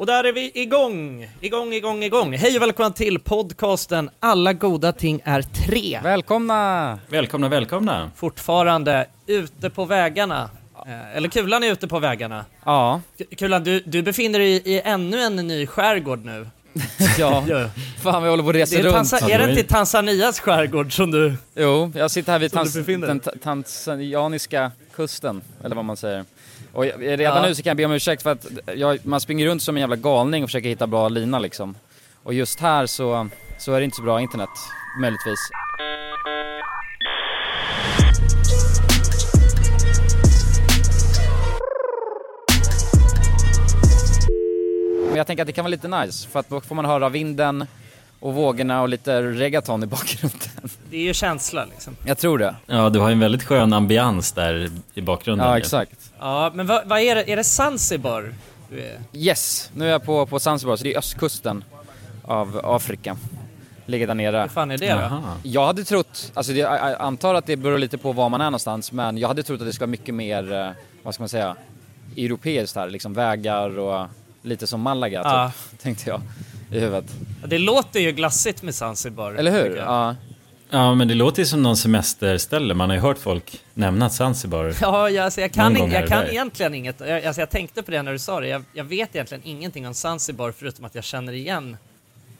Och där är vi igång! Igång, igång, igång! Hej och välkomna till podcasten Alla goda ting är tre. Välkomna! Välkomna, välkomna! Fortfarande ute på vägarna. Eh, Eller Kulan är ute på vägarna. Ja, K- Kulan, du, du befinner dig i, i ännu en ny skärgård nu. ja. Ja. Fan vi håller på att Det resa är, runt. Tansa- är det inte Tanzanias skärgård som du... Jo, jag sitter här vid Som du tans befinner den ta- tanzanianiska kusten, eller vad man säger. Och jag, redan Ja. nu så kan jag be om ursäkt för att jag, man springer runt som en jävla galning och försöker hitta bra lina liksom. Och just här så, så är det inte så bra internet, möjligtvis. Men jag tänker att det kan vara lite nice, för att då får man höra vinden och vågorna och lite reggaeton i bakgrunden. Det är ju känsla liksom. Jag tror det. Ja, du har ju en väldigt skön ambians där i bakgrunden. Ja, ju. exakt. Ja, men vad, vad är det? Är det Zanzibar? du är? Yes, nu är jag på, på Zanzibar, så det är östkusten av Afrika. Ligger där nere. Hur fan är det då? Jag hade trott, alltså det, jag antar att det beror lite på var man är någonstans, men jag hade trott att det skulle vara mycket mer, eh, vad ska man säga, europeiskt här, liksom vägar och lite som Malaga Ja. typ, tänkte jag i huvudet. Det låter ju glassigt med Zanzibar. Eller hur? Ja. Ja, men det låter ju som någon semesterställe. Man har ju hört folk nämna Zanzibar. Ja, jag, alltså, jag kan, jag kan egentligen inget. Jag, alltså, jag tänkte på det när du sa det. Jag, jag vet egentligen ingenting om Zanzibar förutom att jag känner igen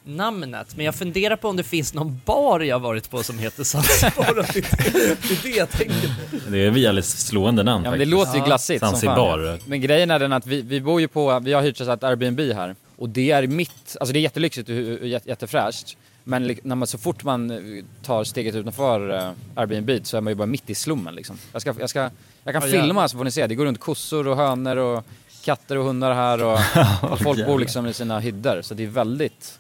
namnet. Men jag funderar på om det finns någon bar jag varit på som heter Zanzibar. Det, det är det jag tänker på. Det är ett väldigt slående namn Ja men det faktiskt. låter ju glassigt som Zanzibar. fan. Men grejen är den att vi, vi bor ju på, vi har hyrt ett Airbnb här. Och det är mitt, alltså det är jättelyxigt och och jätte- jättefräscht. Men när man, så fort man eh, tar steget utanför uh, Airbnb så är man ju bara mitt i slummen liksom. Jag, ska, jag, ska, jag kan Ja, filma så får ni se, det går runt kossor och hönor och katter och hundar här och, och folk bor liksom i sina hyddor. Så det är väldigt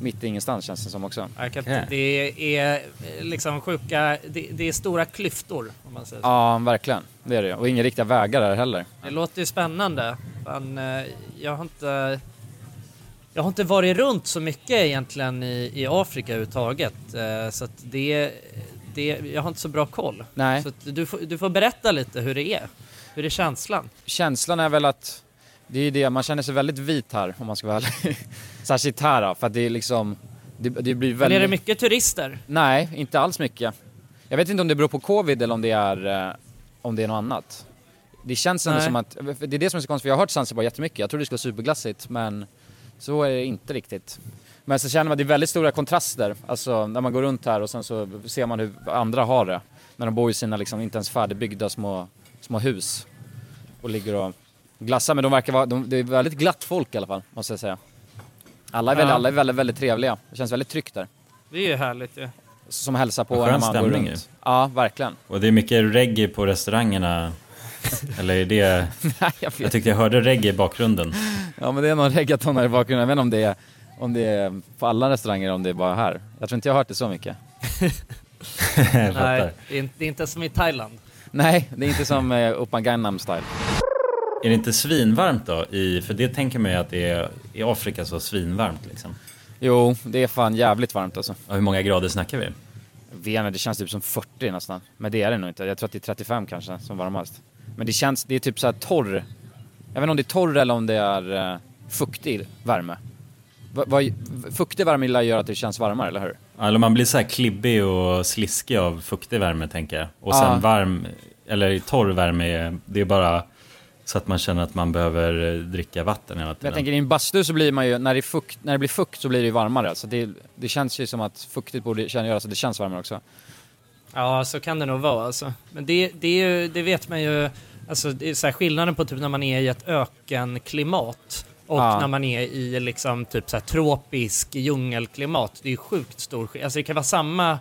mitt i ingenstans känns det som också. Okej. Det är eh, liksom sjuka, det, det är stora klyftor om man säger så. Ja, verkligen. Det är det. Och inga riktiga vägar här heller. Det låter ju spännande. Fan, eh, jag har inte... Jag har inte varit runt så mycket egentligen i, i Afrika överhuvudtaget. Eh, så att det, det... Jag har inte så bra koll. Nej. Så du, får, du får berätta lite hur det är. Hur är känslan? känslan är väl att det är ju det, man känner sig väldigt vit här om man ska vara ärlig. Särskilt här då, för att det är liksom, det, det blir väldigt... är det mycket turister? Nej, inte alls mycket. Jag vet inte om det beror på covid eller om det är, eh, om det är något annat. Det känns ändå som att, det är det som är så konstigt, för jag har hört Zanzibar jättemycket, jag trodde det skulle vara superglassigt men så är det inte riktigt. Men så känner man att det är väldigt stora kontraster, alltså när man går runt här och sen så ser man hur andra har det. När de bor i sina liksom inte ens färdigbyggda små, små hus och ligger och glassar. Men de verkar vara, de, det är väldigt glatt folk i alla fall, måste jag säga. Alla är, väldigt, Ja. alla är väldigt, väldigt trevliga. Det känns väldigt tryggt där. Det är ju härligt ju. Som hälsar på när man går stämning runt. ju. Ja, verkligen. Och det är mycket reggae på restaurangerna. Eller är det... Nej, jag Jag vet. tyckte jag hörde reggae i bakgrunden. Ja, men det är någon reggaeton här i bakgrunden. Jag vet inte om det är, om det är på alla restauranger eller om det är bara här. Jag tror inte jag har hört det så mycket. Nej, det är, inte- som i Thailand. Nej, det är inte som eh, Gangnam style. Är det inte svinvarmt då? I, för det tänker man ju att det är i Afrika så svinvarmt liksom. Jo, det är fan jävligt varmt alltså. Och hur många grader snackar vi? Vene, det känns typ som 40 nästan. Men det är det nog inte. Jag tror att det är 35 kanske som varmast. Men det känns, det är typ så här torr. Jag vet inte om det är torr eller om det är uh, fuktig värme. Va, va, fuktig värme göra att det känns varmare, eller hur? Eller man blir så här klibbig och sliskig av fuktig värme tänker jag. Och sen Ja. varm, eller torr värme, är- det är bara så att man känner att man behöver eh, dricka vatten hela tiden. jag tänker i en bastu så blir man ju, när det, fukt, när det blir fukt så blir det ju varmare. Så det, det känns ju som att fuktigt borde känna göra så att det känns varmare också. Ja, så kan det nog vara alltså. Men det, det, är ju, det vet man ju, alltså det är så här skillnaden på typ när man är i ett ökenklimat och Ja. när man är i liksom typ så här tropisk djungelklimat. Det är ju sjukt stor skillnad. Alltså det kan vara samma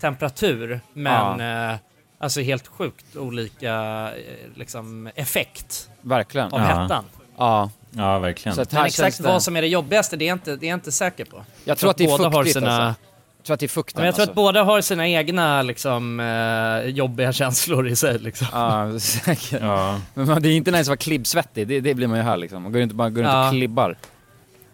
temperatur men eh, alltså helt sjukt olika eh, liksom effekt Verkligen. av Ja. hettan. Ja. Ja, verkligen. Så att Men exakt det, vad som är det jobbigaste, det är inte, det är jag inte säker på. Jag tror att det är båda har fuktigt sina, alltså. Jag tror att det är fukten Men jag tror alltså. att båda har sina egna liksom, eh, jobbiga känslor i sig. Liksom. Ja, säkert. Ja, Men man, det är inte nice att vara klibbsvettig, det, det blir man ju här liksom. Man går inte bara går runt Ja. och klibbar.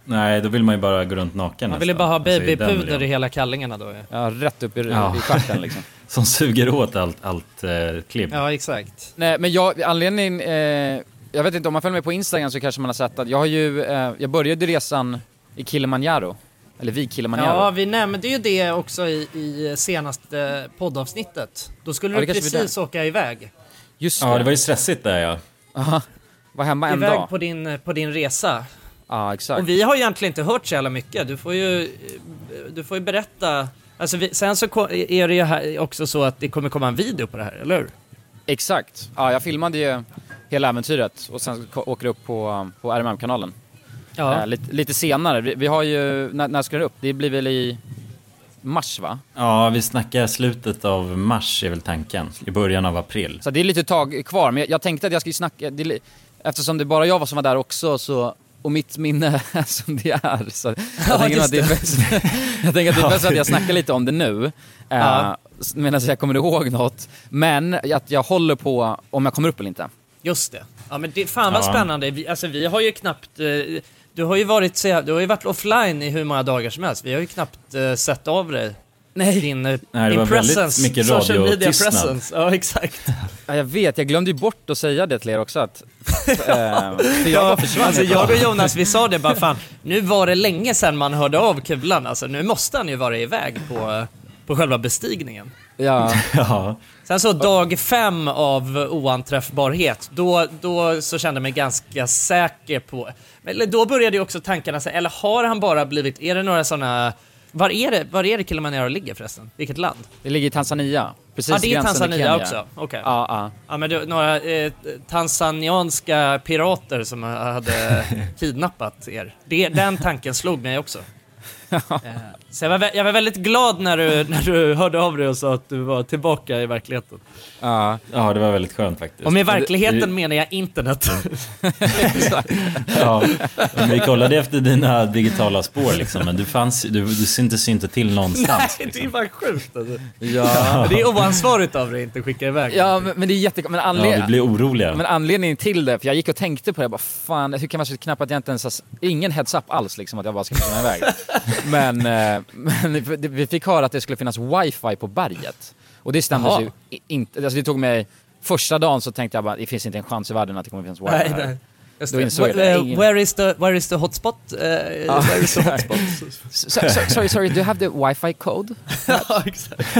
nej, då vill man ju bara gå runt naken Man vill ju bara ha Alltså, i babypuder i hela kallingarna då. Ja, rätt upp i, Ja. i stjärten liksom. Som suger åt allt, allt eh, klibb. Ja, exakt. Nej, men jag, anledningen, eh, jag vet inte, om man följer med på Instagram så kanske man har sett att jag har ju, eh, jag började resan i Kilimanjaro. Eller vid Kilimanjaro. Ja, vi nämnde ju det också i, i senaste poddavsnittet. Då skulle Ja, du det vi precis åka iväg. Just Ja, det var ju stressigt där ja. Aha. Var hemma en Iväg dag. på din, på din resa. Ja, exakt. Och vi har ju egentligen inte hört så jävla mycket. Du får ju, du får ju berätta. Alltså vi, sen så är det ju här också så att det kommer komma en video på det här, eller hur? Exakt. Ja, jag filmade ju hela äventyret och sen åker upp på, på RMM-kanalen. Ja. Eh, lite, lite senare. Vi, vi har ju, när, när ska det upp? Det blir väl i mars va? Ja, vi snackar slutet av mars är väl tanken. I början av april. Så det är lite tag kvar, men jag, jag tänkte att jag skulle snacka, det, eftersom det bara jag var som var där också så och mitt minne är som det är. Så jag, Ja, tänker just att det är bäst, jag tänker att det är bäst att jag snackar lite om det nu. Eh, Ja. s- Medan jag kommer ihåg något. Men att jag håller på om jag kommer upp eller inte. Just det. Ja men det, fan vad Ja. spännande. Vi, alltså vi har ju knappt... Eh, du har ju varit du har ju varit offline i hur många dagar som helst. Vi har ju knappt eh, sett av dig. Nej. Din, eh, Nej, det din var väldigt presence. mycket social media presence. Ja exakt. Ja, jag vet, jag glömde ju bort att säga det till er också att... eh, för jag Alltså jag och Jonas vi sa det bara fan, nu var det länge sedan man hörde av Kulan alltså. Nu måste han ju vara iväg på, på själva bestigningen. Ja, Ja, Sen så dag fem av oanträffbarhet, då, då så kände jag mig ganska säker på... Eller då började ju också tankarna säga, eller har han bara blivit, är det några sådana... Var är det, var är det Kilimanjaro ligger förresten? Vilket land? det ligger i Tanzania. Precis Ja, det är Tanzania också. Okej. Ja, ja. Ja, men det, några eh, tanzanianska pirater som hade kidnappat er. Det, den tanken slog mig också. Eh, Så jag var, jag var väldigt glad när du, när du hörde av dig och sa att du var tillbaka i verkligheten. ja. ja det var väldigt skönt faktiskt. Och med verkligheten Det- menar jag internet. Ja, vi kollade efter dina digitala spår liksom, men du fanns du, du syntes inte till någonstans. det är Liksom. bara sjukt alltså. ja. Det är oansvarigt av dig att inte skicka iväg. Ja, men, men det är jättekonstigt. Men, anled... Ja, vi blev oroliga. men anledningen till det, för jag gick och tänkte på det, jag bara fan, hur kan man så knappt att jag inte ens. Ingen heads up alls liksom att jag bara ska komma iväg. Men, eh, men vi fick höra att det skulle finnas wifi på berget. Och det stämde ju inte, alltså det tog mig, första dagen så tänkte jag bara, det finns inte en chans i världen att det kommer finnas wifi Nej, här. nej. Just Då det. insåg jag det. Where, is the, where is the hotspot? Eh, where is the hotspot? So, so, sorry, sorry, do you have the wifi code? ja, exakt.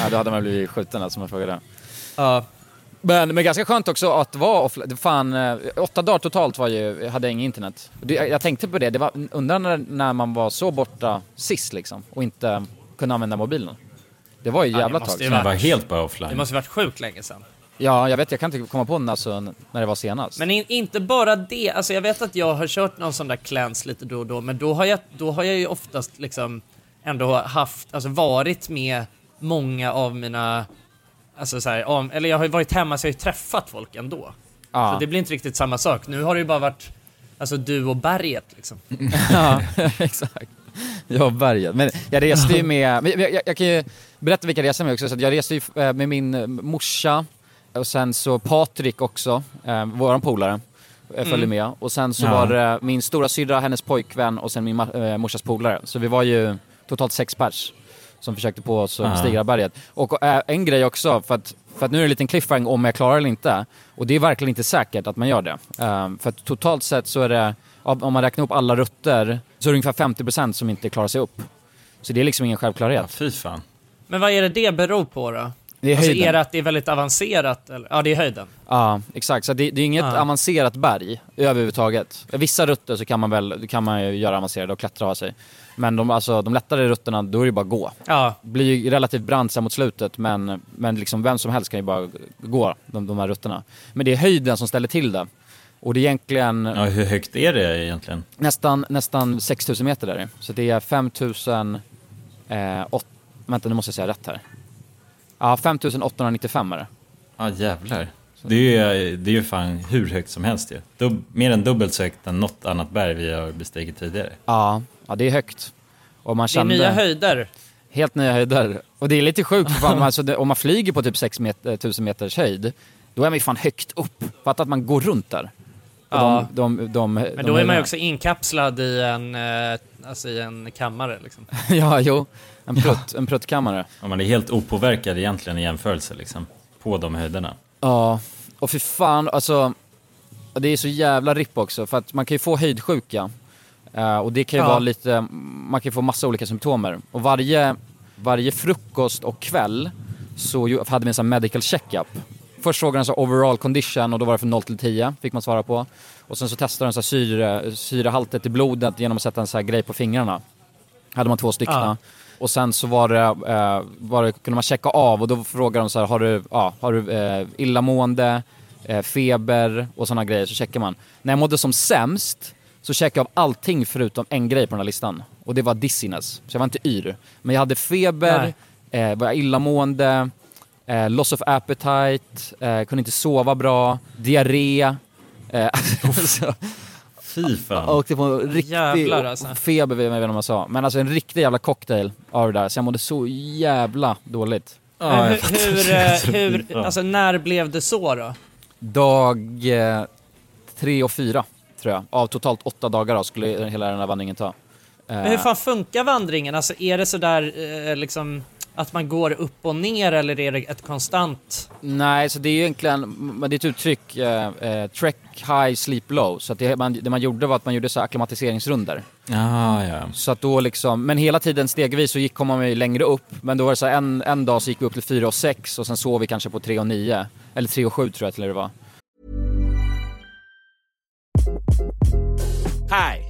Ja, då hade man blivit skjuten alltså, om man frågade. Ja. Men, men ganska skönt också att vara offline. Fan, eh, åtta dagar totalt var ju, hade jag inget internet. Det, jag, tänkte på det, det var undrar när, när man var så borta sist liksom och inte kunde använda mobilen. Det var ju Ja, det jävla måste tag. Man var helt bara Det offline. måste varit sjukt länge sedan. Ja, jag vet, jag kan inte komma på när, alltså, när det var senast. Men in, inte bara det, alltså jag vet att jag har kört någon sån där clans lite då och då, men då har jag, då har jag ju oftast liksom ändå haft, alltså varit med många av mina, alltså så här, om, eller jag har ju varit hemma så jag har ju träffat folk ändå. ja. Så det blir inte riktigt samma sak. Nu har det ju bara varit, alltså du och berget liksom. ja, exakt. Ja, berget. Men jag reste ju med, jag, jag, jag kan ju berätta vilka jag reste med också. Så jag reste ju eh, med min eh, morsa och sen så Patrik också, eh, våran polare, eh, följde med. Och sen så Ja. var det min stora syrra, hennes pojkvän och sen min ma- morsas polare. Så vi var ju totalt sex pers som försökte på oss att Ja. bestiga berget. Och eh, en grej också, för att, för att nu är det en liten cliffhanger om jag klarar eller inte. Och det är verkligen inte säkert att man gör det. Eh, för att totalt sett så är det, om man räknar upp alla rutter, så är det ungefär 50% som inte klarar sig upp. Så det är liksom ingen Ja, självklarhet. fy fan. Men vad är det det beror på då? Det är Alltså höjden. är det att det är väldigt avancerat? Eller? Ja, det är höjden. Ja, exakt. Så det, det är inget Ja. avancerat berg överhuvudtaget. Vissa rutter så kan man väl kan man ju göra avancerade och klättra av sig. Men de, alltså, de lättare rutterna, då är det bara att gå. Ja, blir ju relativt brant sen mot slutet, men, men liksom vem som helst kan ju bara gå de, de här rutterna. Men det är höjden som ställer till det. Och det är egentligen Ja, hur högt är det egentligen? nästan, nästan 6000 meter där. Så det är 5000... Eh, åt, vänta, nu måste jag säga rätt här. Ja, 5895 är det. Ja, jävlar. Det är ju det är ju fan hur högt som helst ju. Dub, mer än dubbelt så högt än något annat berg vi har bestigit tidigare. Ja, ja det är högt. Och man det är kände... nya höjder. Helt nya höjder. Och det är lite sjukt, för fan, alltså det, om man flyger på typ 6000 meters höjd, då är man ju fan högt upp. Fatta att man går runt där. Och Ja. de, de, de, Men de då är man ju också inkapslad i en, eh, alltså i en kammare liksom. ja, jo. En, prutt, en pruttkammare. Och man är helt opåverkad egentligen i jämförelse liksom. På de höjderna. Ja, och för fan, alltså... Ja, Det är så jävla ripp också för att man kan ju få höjdsjuka eh, och det kan ju Ja. vara lite, man kan ju få massa olika symptomer och varje, varje frukost och kväll så hade vi en sån här medical checkup. Först frågade de så overall condition och då var det från 0 till 10 fick man svara på. Och sen så testade de så här syre, syrehaltet i blodet genom att sätta en sån här grej på fingrarna. Hade man två stycken. Ja. Och sen så var det, eh, var det, kunde man checka av och då frågade de så här, har du, ja, har du eh, illamående, eh, feber och sådana grejer, så checkar man. När jag mådde som sämst så checkade jag av allting förutom en grej på den här listan. Och det var dizziness. Så jag var inte yr. Men jag hade feber, eh, var jag illamående, eh, loss of appetite, eh, kunde inte sova bra, diarré. Eh, så, Fy fan. jag åkte på en riktig Jävlar, alltså. feber, vet jag inte vad man sa. Men alltså en riktig jävla cocktail av det där. Så jag mådde så jävla dåligt. Ja, hur, hur, eh, hur, alltså när blev det så då? Dag eh, tre och fyra, tror jag. Av totalt åtta dagar då, skulle hela den här vandringen ta. Eh, Men hur fan funkar vandringen? Alltså är det sådär eh, liksom att man går upp och ner eller är det ett konstant? Nej, så det är ju egentligen, men det är ett uttryck, eh, eh, trek high, sleep low. Så att det, man, det man gjorde var att man gjorde så här akklimatiseringsrunder. Ja, ja. Så att då liksom, men hela tiden stegvis så gick, kom man ju längre upp. Men då var det så här, en, en dag så gick vi upp till fyra och sex och sen sov vi kanske på tre och nio. Eller tre och sju tror jag till det var. Hi,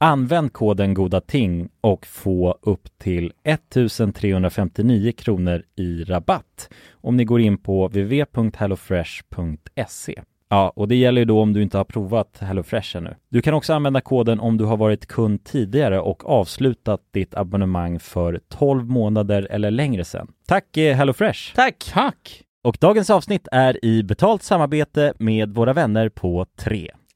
Använd koden goda ting och få upp till 1359 kronor i rabatt om ni går in på www.hellofresh.se. Ja, och det gäller ju då om du inte har provat HelloFresh ännu. Du kan också använda koden om du har varit kund tidigare och avslutat ditt abonnemang för 12 månader eller längre sedan. Tack eh, HelloFresh! Tack! Tack! Och dagens avsnitt är i betalt samarbete med våra vänner på 3.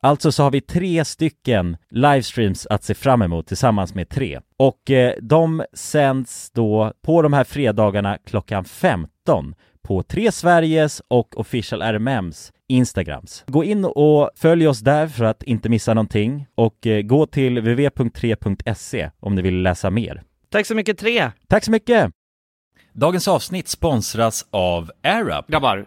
Alltså så har vi tre stycken livestreams att se fram emot tillsammans med tre. Och eh, de sänds då på de här fredagarna klockan 15 på Tre Sveriges och Official RMMs Instagrams. Gå in och följ oss där för att inte missa någonting och eh, gå till www.3.se om ni vill läsa mer. Tack så mycket Tre! Tack så mycket! Dagens avsnitt sponsras av AirUp. Grabbar,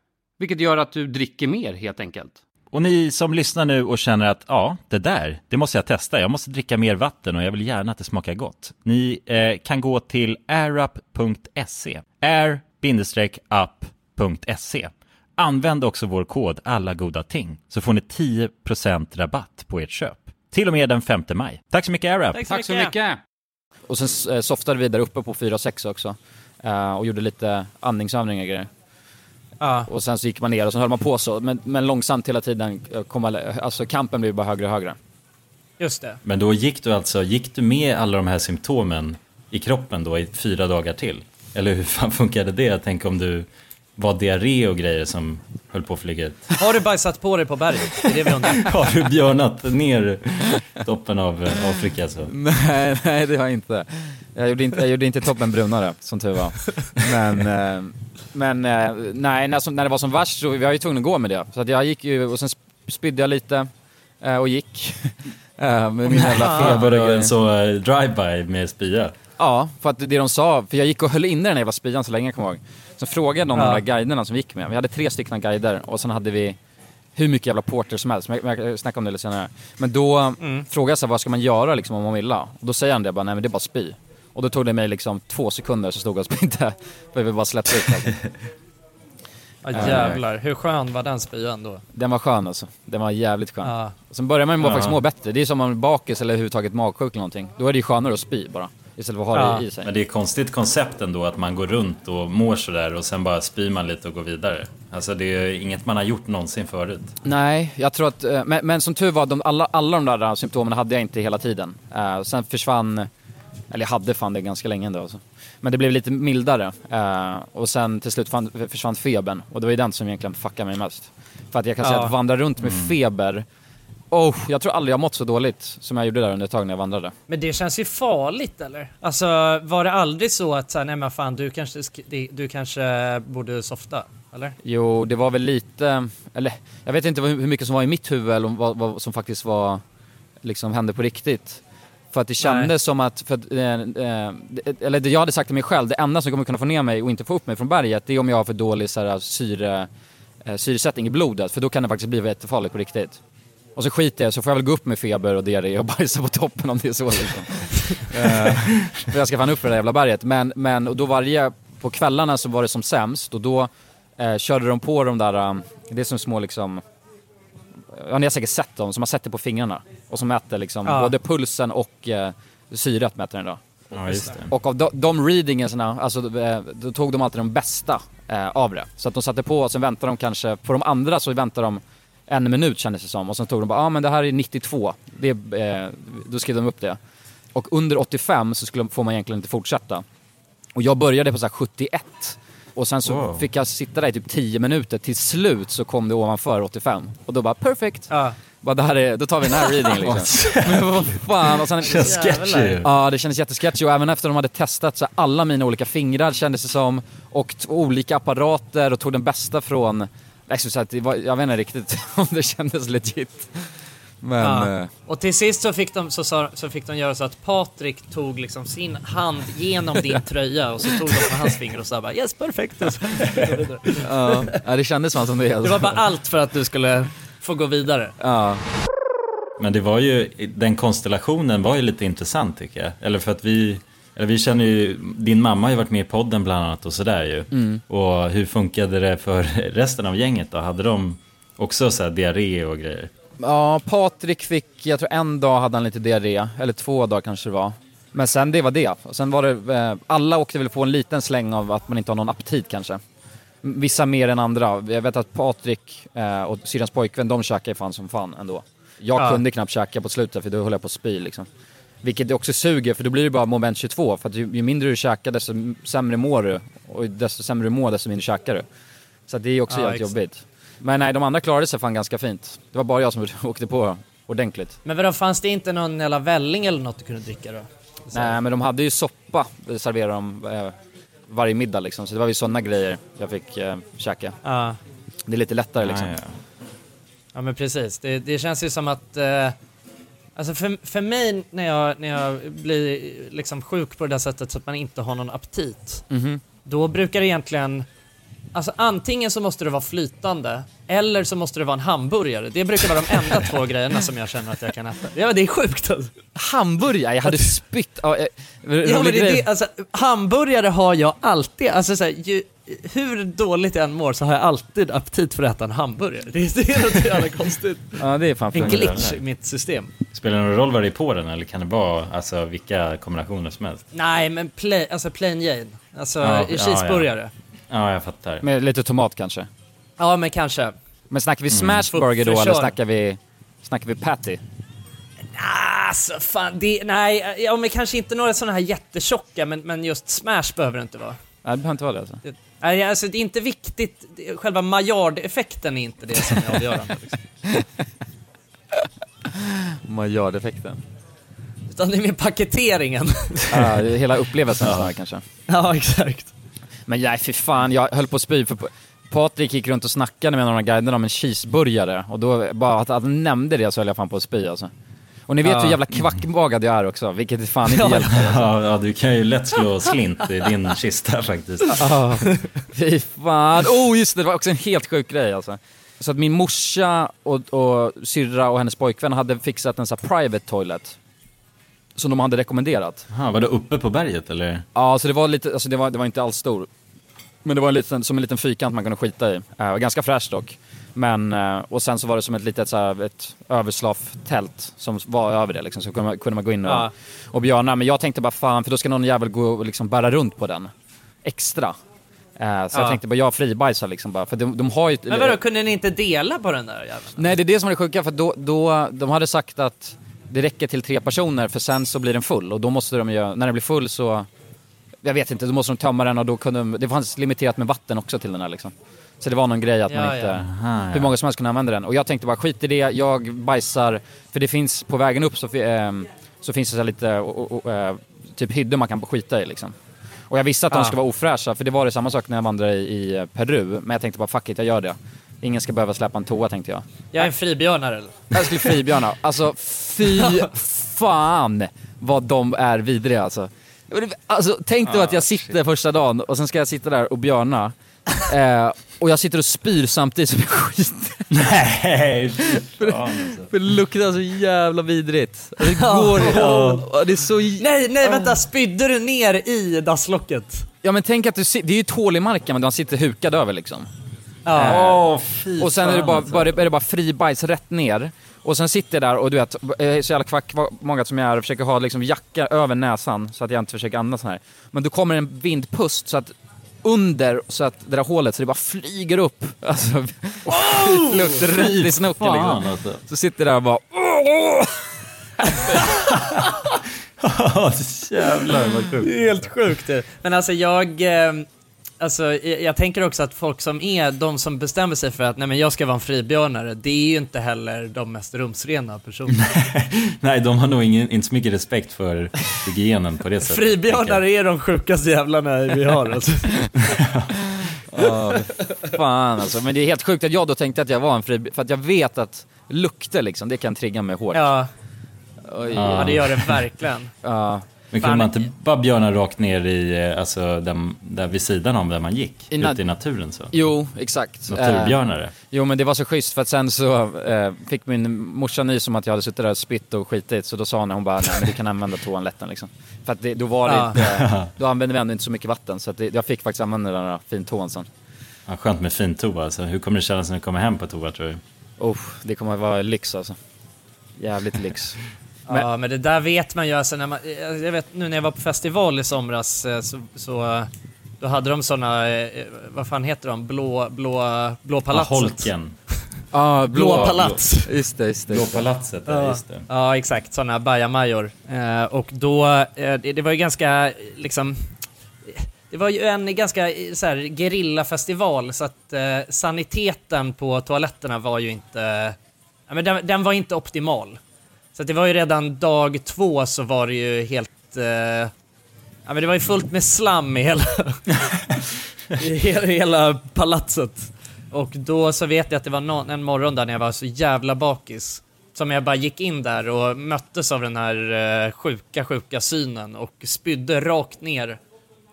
Vilket gör att du dricker mer helt enkelt. Och ni som lyssnar nu och känner att ja, det där, det måste jag testa. Jag måste dricka mer vatten och jag vill gärna att det smakar gott. Ni eh, kan gå till airup.se. air-up.se. Använd också vår kod alla goda ting så får ni 10% rabatt på ert köp. Till och med den 5 maj. Tack så mycket AirUp! Tack så mycket! Och sen eh, softade vi där uppe på 4 och 6 också. Eh, och gjorde lite andningsövningar och grejer. Ja. Och sen så gick man ner och så höll man på så. Men, men långsamt hela tiden eh, kom man, alltså kampen blev bara högre och högre. Just det. Men då gick du alltså, gick du med alla de här symptomen i kroppen då i fyra dagar till? Eller hur fan funkade det? Jag tänker om du var diarré och grejer som höll på att flyga ut. Har du bajsat på dig på berget? Det är det vi undrar. Har du björnat ner toppen av eh, Afrika så? nej, nej det har jag inte. Jag gjorde inte, jag gjorde inte toppen brunare, som tur var. Men, eh, men eh, nej, när, när det var som värst så vi var ju tvungna att gå med det. Så att jag gick ju, och sen sp- spydde jag lite och gick. Med min jävla Jag feber och en så drive-by med spya. Ja, för att det de sa, för jag gick och höll inne den jävla spyan så länge jag kommer ihåg. Så frågade någon av Ja. de där guiderna som vi gick med, vi hade tre stycken guider och sen hade vi hur mycket jävla porter som helst, men jag, snackar om det lite senare. Men då Mm. frågade jag så här, vad ska man göra liksom om man vill? Och då säger han det bara, nej men det är bara spy. Och då tog det mig liksom två sekunder så stod jag och spydde. För ville bara släppa ut alltså. Ja, jävlar, hur skön var den spyan då? Den var skön alltså. Den var jävligt skön. Ja. Och sen börjar man ju Ja. faktiskt må bättre. Det är som om man är bakis eller överhuvudtaget magsjuk eller någonting. Då är det ju skönare att spy bara. Istället för att ha Ja. det i sig. Men det är ett konstigt koncept ändå att man går runt och mår sådär och sen bara spyr man lite och går vidare. Alltså det är inget man har gjort någonsin förut. Nej, jag tror att, eh, men, men som tur var, de, alla, alla de där symptomen hade jag inte hela tiden. Eh, sen försvann Eller jag hade fan det ganska länge ändå alltså. Men det blev lite mildare. Eh, och sen till slut fann, försvann febern. Och det var ju den som egentligen fuckade mig mest. För att jag kan säga Ja. att vandra runt med feber, oh, jag tror aldrig jag mått så dåligt som jag gjorde där under ett tag när jag vandrade. Men det känns ju farligt eller? Alltså var det aldrig så att såhär, nej men fan du kanske, du kanske borde softa? Eller? Jo, det var väl lite, eller jag vet inte hur mycket som var i mitt huvud eller vad, vad som faktiskt var, liksom hände på riktigt. För att det kändes Nej. som att, för att, eh, eh, eller det jag hade sagt till mig själv, det enda som kommer kunna få ner mig och inte få upp mig från berget, det är om jag har för dålig så här, syre, eh, syresättning i blodet, för då kan det faktiskt bli jättefarligt på riktigt. Och så skiter jag så får jag väl gå upp med feber och diarré och bajsa på toppen om det är så liksom. Eh, för jag ska fan upp för det där jävla berget. Men, men och då varje, på kvällarna så var det som sämst och då eh, körde de på de där, eh, det är som små liksom, ja ni har säkert sett dem, som man sätter på fingrarna och som mäter liksom Ja. både pulsen och eh, syret mäter den då. Ja. Och av de, de readingarna, alltså eh, då tog de alltid de bästa eh, av det. Så att de satte på och sen väntade de kanske, på de andra så väntade de en minut kändes det som och sen tog de bara, ja ah, men det här är 92, det, är, eh, då skrev de upp det. Och under 85 så skulle, får man egentligen inte fortsätta. Och jag började på så här 71 och sen så Wow. fick jag sitta där i typ 10 minuter, till slut så kom det ovanför 85 och då bara perfect. Ja. Bara, det här är, då tar vi den här readingen liksom. Men vad fan, och sen, Känns sketchy. Ja, det kändes jättesketchy och även efter de hade testat så alla mina olika fingrar kändes det som och olika apparater och tog den bästa från, liksom, så att det var, jag vet inte riktigt om det kändes legit. Men, Ja. eh, Och till sist så fick, de, så, sa- så fick de göra så att Patrik tog liksom sin hand genom din tröja och så tog de på hans finger och sa bara yes perfekt. Ja, ja, det kändes fan som det. Det Alltså. var bara allt för att du skulle få gå vidare. Ja. Men det var ju, den konstellationen var ju lite intressant tycker jag. Eller för att vi, eller vi känner ju, din mamma har ju varit med i podden bland annat och sådär ju. Mm. Och hur funkade det för resten av gänget då? Hade de också så här diarré och grejer? ja, Patrik fick, jag tror en dag hade han lite diarré, eller två dagar kanske det var. Men sen det var det. Och sen var det, eh, alla åkte väl på en liten släng av att man inte har någon aptit kanske. Vissa mer än andra. Jag vet att Patrik eh, och syrrans pojkvän, de käkade fan som fan ändå. Jag Ja. kunde knappt käka på slutet för då höll jag på att spy liksom. Vilket också suger för då blir det bara moment 22 för att ju, ju mindre du käkar desto sämre mår du. Och desto sämre du mår desto mindre käkar du. Så det är också Ja, jävligt exakt. jobbigt. Men nej, de andra klarade sig fan ganska fint. Det var bara jag som åkte på ordentligt. Men vadå, fanns det inte någon jävla välling eller något du kunde dricka då? Så- Nej men de hade ju soppa, det serverade de eh, varje middag liksom. Så det var ju sådana grejer jag fick eh, käka. Ja. Det är lite lättare liksom. Ja, ja. Ja men precis, det, det känns ju som att eh, Alltså för, för mig när jag, när jag blir liksom sjuk på det där sättet så att man inte har någon aptit Mhm. Då brukar det egentligen Alltså antingen så måste det vara flytande eller så måste det vara en hamburgare. Det brukar vara de enda två grejerna som jag känner att jag kan äta. Ja det är sjukt alltså. Hamburgare, jag hade spytt. Ja, eh, Ja, men det, det, alltså, hamburgare har jag alltid, alltså så här, ju, hur dåligt jag än mår så har jag alltid aptit för att äta en hamburgare. Det, det är något jävla konstigt. Ja det är fan En glitch i mitt system. Spelar det någon roll vad det är på den eller kan det vara alltså, vilka kombinationer som helst? Nej men plain, alltså plain Jane. Alltså Ja, i ja, cheeseburgare. Ja, Ja, jag fattar. Med lite tomat kanske. men kanske. Men snackar vi Mm. smashburger då För- för eller snackar vi, snackar vi patty? Alltså fan, det, nej, ja men kanske inte några sådana här jättetjocka men, men just smash behöver det inte vara. Nej det behöver inte vara det alltså. Det, nej, alltså det är inte viktigt, själva maillard-effekten är inte det som är avgörande. Liksom. Maillard-effekten. Utan det är mer paketeringen. Ja, det är hela upplevelsen snarare kanske. ja exakt. Men nej fy fan, jag höll på att spy för Patrik gick runt och snackade med några guider om en cheeseburgare och då, bara att han nämnde det så höll jag fan på att spy alltså. Och ni vet Ja. hur jävla kvackbagad jag är också, vilket fan inte hjälper. Ja, ja, du kan ju lätt slå slint i din kista faktiskt. Ah, Fy fan. Oh just det, det var också en helt sjuk grej alltså. Så att min morsa och, och syrra och hennes pojkvän hade fixat en sån här private toilet. Som de hade rekommenderat. Aha, var det uppe på berget eller? Ja, så det var lite, alltså det var, det var inte alls stor. Men det var en liten, som en liten fyrkant man kunde skita i. Uh, ganska fräscht dock. Men, eh, och sen så var det som ett litet så här, ett överslaftält som var över det liksom. Så kunde man, kunde man gå in och, Ja. och björna. Men jag tänkte bara fan, för då ska någon jävel gå och liksom bära runt på den. Extra. Eh, så Ja. jag tänkte bara, jag fribajsar liksom bara. För de, de har ju... Men vadå, kunde ni inte dela på den där jäveln? Nej, det är det som är det sjuka, för då, då, de hade sagt att det räcker till tre personer för sen så blir den full och då måste de ju, när den blir full så, jag vet inte, då måste de tömma den och då kunde de, det fanns limiterat med vatten också till den här liksom. Så det var någon grej att man Ja, inte, ja. Aha, ja. hur många som helst kunde använda den. Och jag tänkte bara skit i det, jag bajsar, för det finns på vägen upp så, ehm, så finns det så lite, och, och, eh, typ hyddor man kan skita i liksom. Och jag visste att de Ah. skulle vara ofräscha, för det var det samma sak när jag vandrade i, i eh, Peru. Men jag tänkte bara fuck it, jag gör det. Ingen ska behöva släppa en toa tänkte jag. Jag är en fribjörnare eller? Jag skulle fribjörna. Alltså fy fan vad de är vidriga alltså. Alltså tänk dig att jag sitter första dagen och sen ska jag sitta där och björna. Eh, och jag sitter och spyr samtidigt som jag skiter. Nej, fan, alltså. För det luktar så jävla vidrigt. Det går ja. Det är så... Nej, nej vänta, spydde du ner i dasslocket? Ja men tänk att du det är ju ett hål i marken men man sitter hukad över liksom. Ja. Åh, fy Och sen är det bara, alltså. bara, är det bara fri bajs rätt ner. Och sen sitter jag där och du vet, är så jävla kvack många som jag är och försöker ha liksom jacka över näsan så att jag inte försöker andas så här. Men då kommer en vindpust så att under så att det där hålet så det bara flyger upp. Alltså, skitlukt rätt i snoken liksom. alltså. Så sitter jag där och bara Jävlar vad sjukt. Det är helt sjukt det. Men alltså jag, eh, alltså jag, tänker också att folk som är de som bestämmer sig för att nej men jag ska vara en fribjörnare, det är ju inte heller de mest rumsrena personerna. Nej, de har nog ingen, inte så mycket respekt för hygienen på det sättet. Fribjörnare är de sjukaste jävlarna vi har alltså. Ja, fan alltså. Men det är helt sjukt att jag då tänkte att jag var en fri... För att jag vet att lukter liksom, det kan trigga mig hårt. Ja, Oj. ja det gör det verkligen. Ja. Men kunde man inte bara björna rakt ner i, eh, alltså där, där vid sidan om där man gick? I ute i naturen så? Jo, exakt. Eh, Naturbjörnare? jo men det var så schysst för att sen så eh, fick min morsa nys om att jag hade suttit där och spytt och skitit så då sa hon, hon bara nej men du kan använda toaletten liksom. För att det, då var det Ja. inte, då använde vi ändå inte så mycket vatten så att det, jag fick faktiskt använda den där fintån sen. Ja, skönt med fin toa alltså. Hur kommer det kännas när du kommer hem på toa tror du? Oh, det kommer att vara lyx alltså. Jävligt lyx. Ja, men det där vet man ju. Alltså, när man, jag vet nu när jag var på festival i somras eh, så, så eh, då hade de såna, eh, vad fan heter de, blå, blå, blå Ja, palatset. holken. Ah, Blå palats. Just det, just det. Blå palatset, ja, just det. Ja, exakt. Sådana bajamajor. Eh, och då, eh, det, det var ju ganska, eh, liksom, det var ju en ganska eh, så här, gerillafestival så att eh, saniteten på toaletterna var ju inte, ja, men den, den var inte optimal. Så det var ju redan dag två så var det ju helt, eh, ja men det var ju fullt med slam i hela, i hela, hela palatset. Och då så vet jag att det var någon, en morgon där när jag var så jävla bakis. Som jag bara gick in där och möttes av den här eh, sjuka, sjuka synen och spydde rakt ner.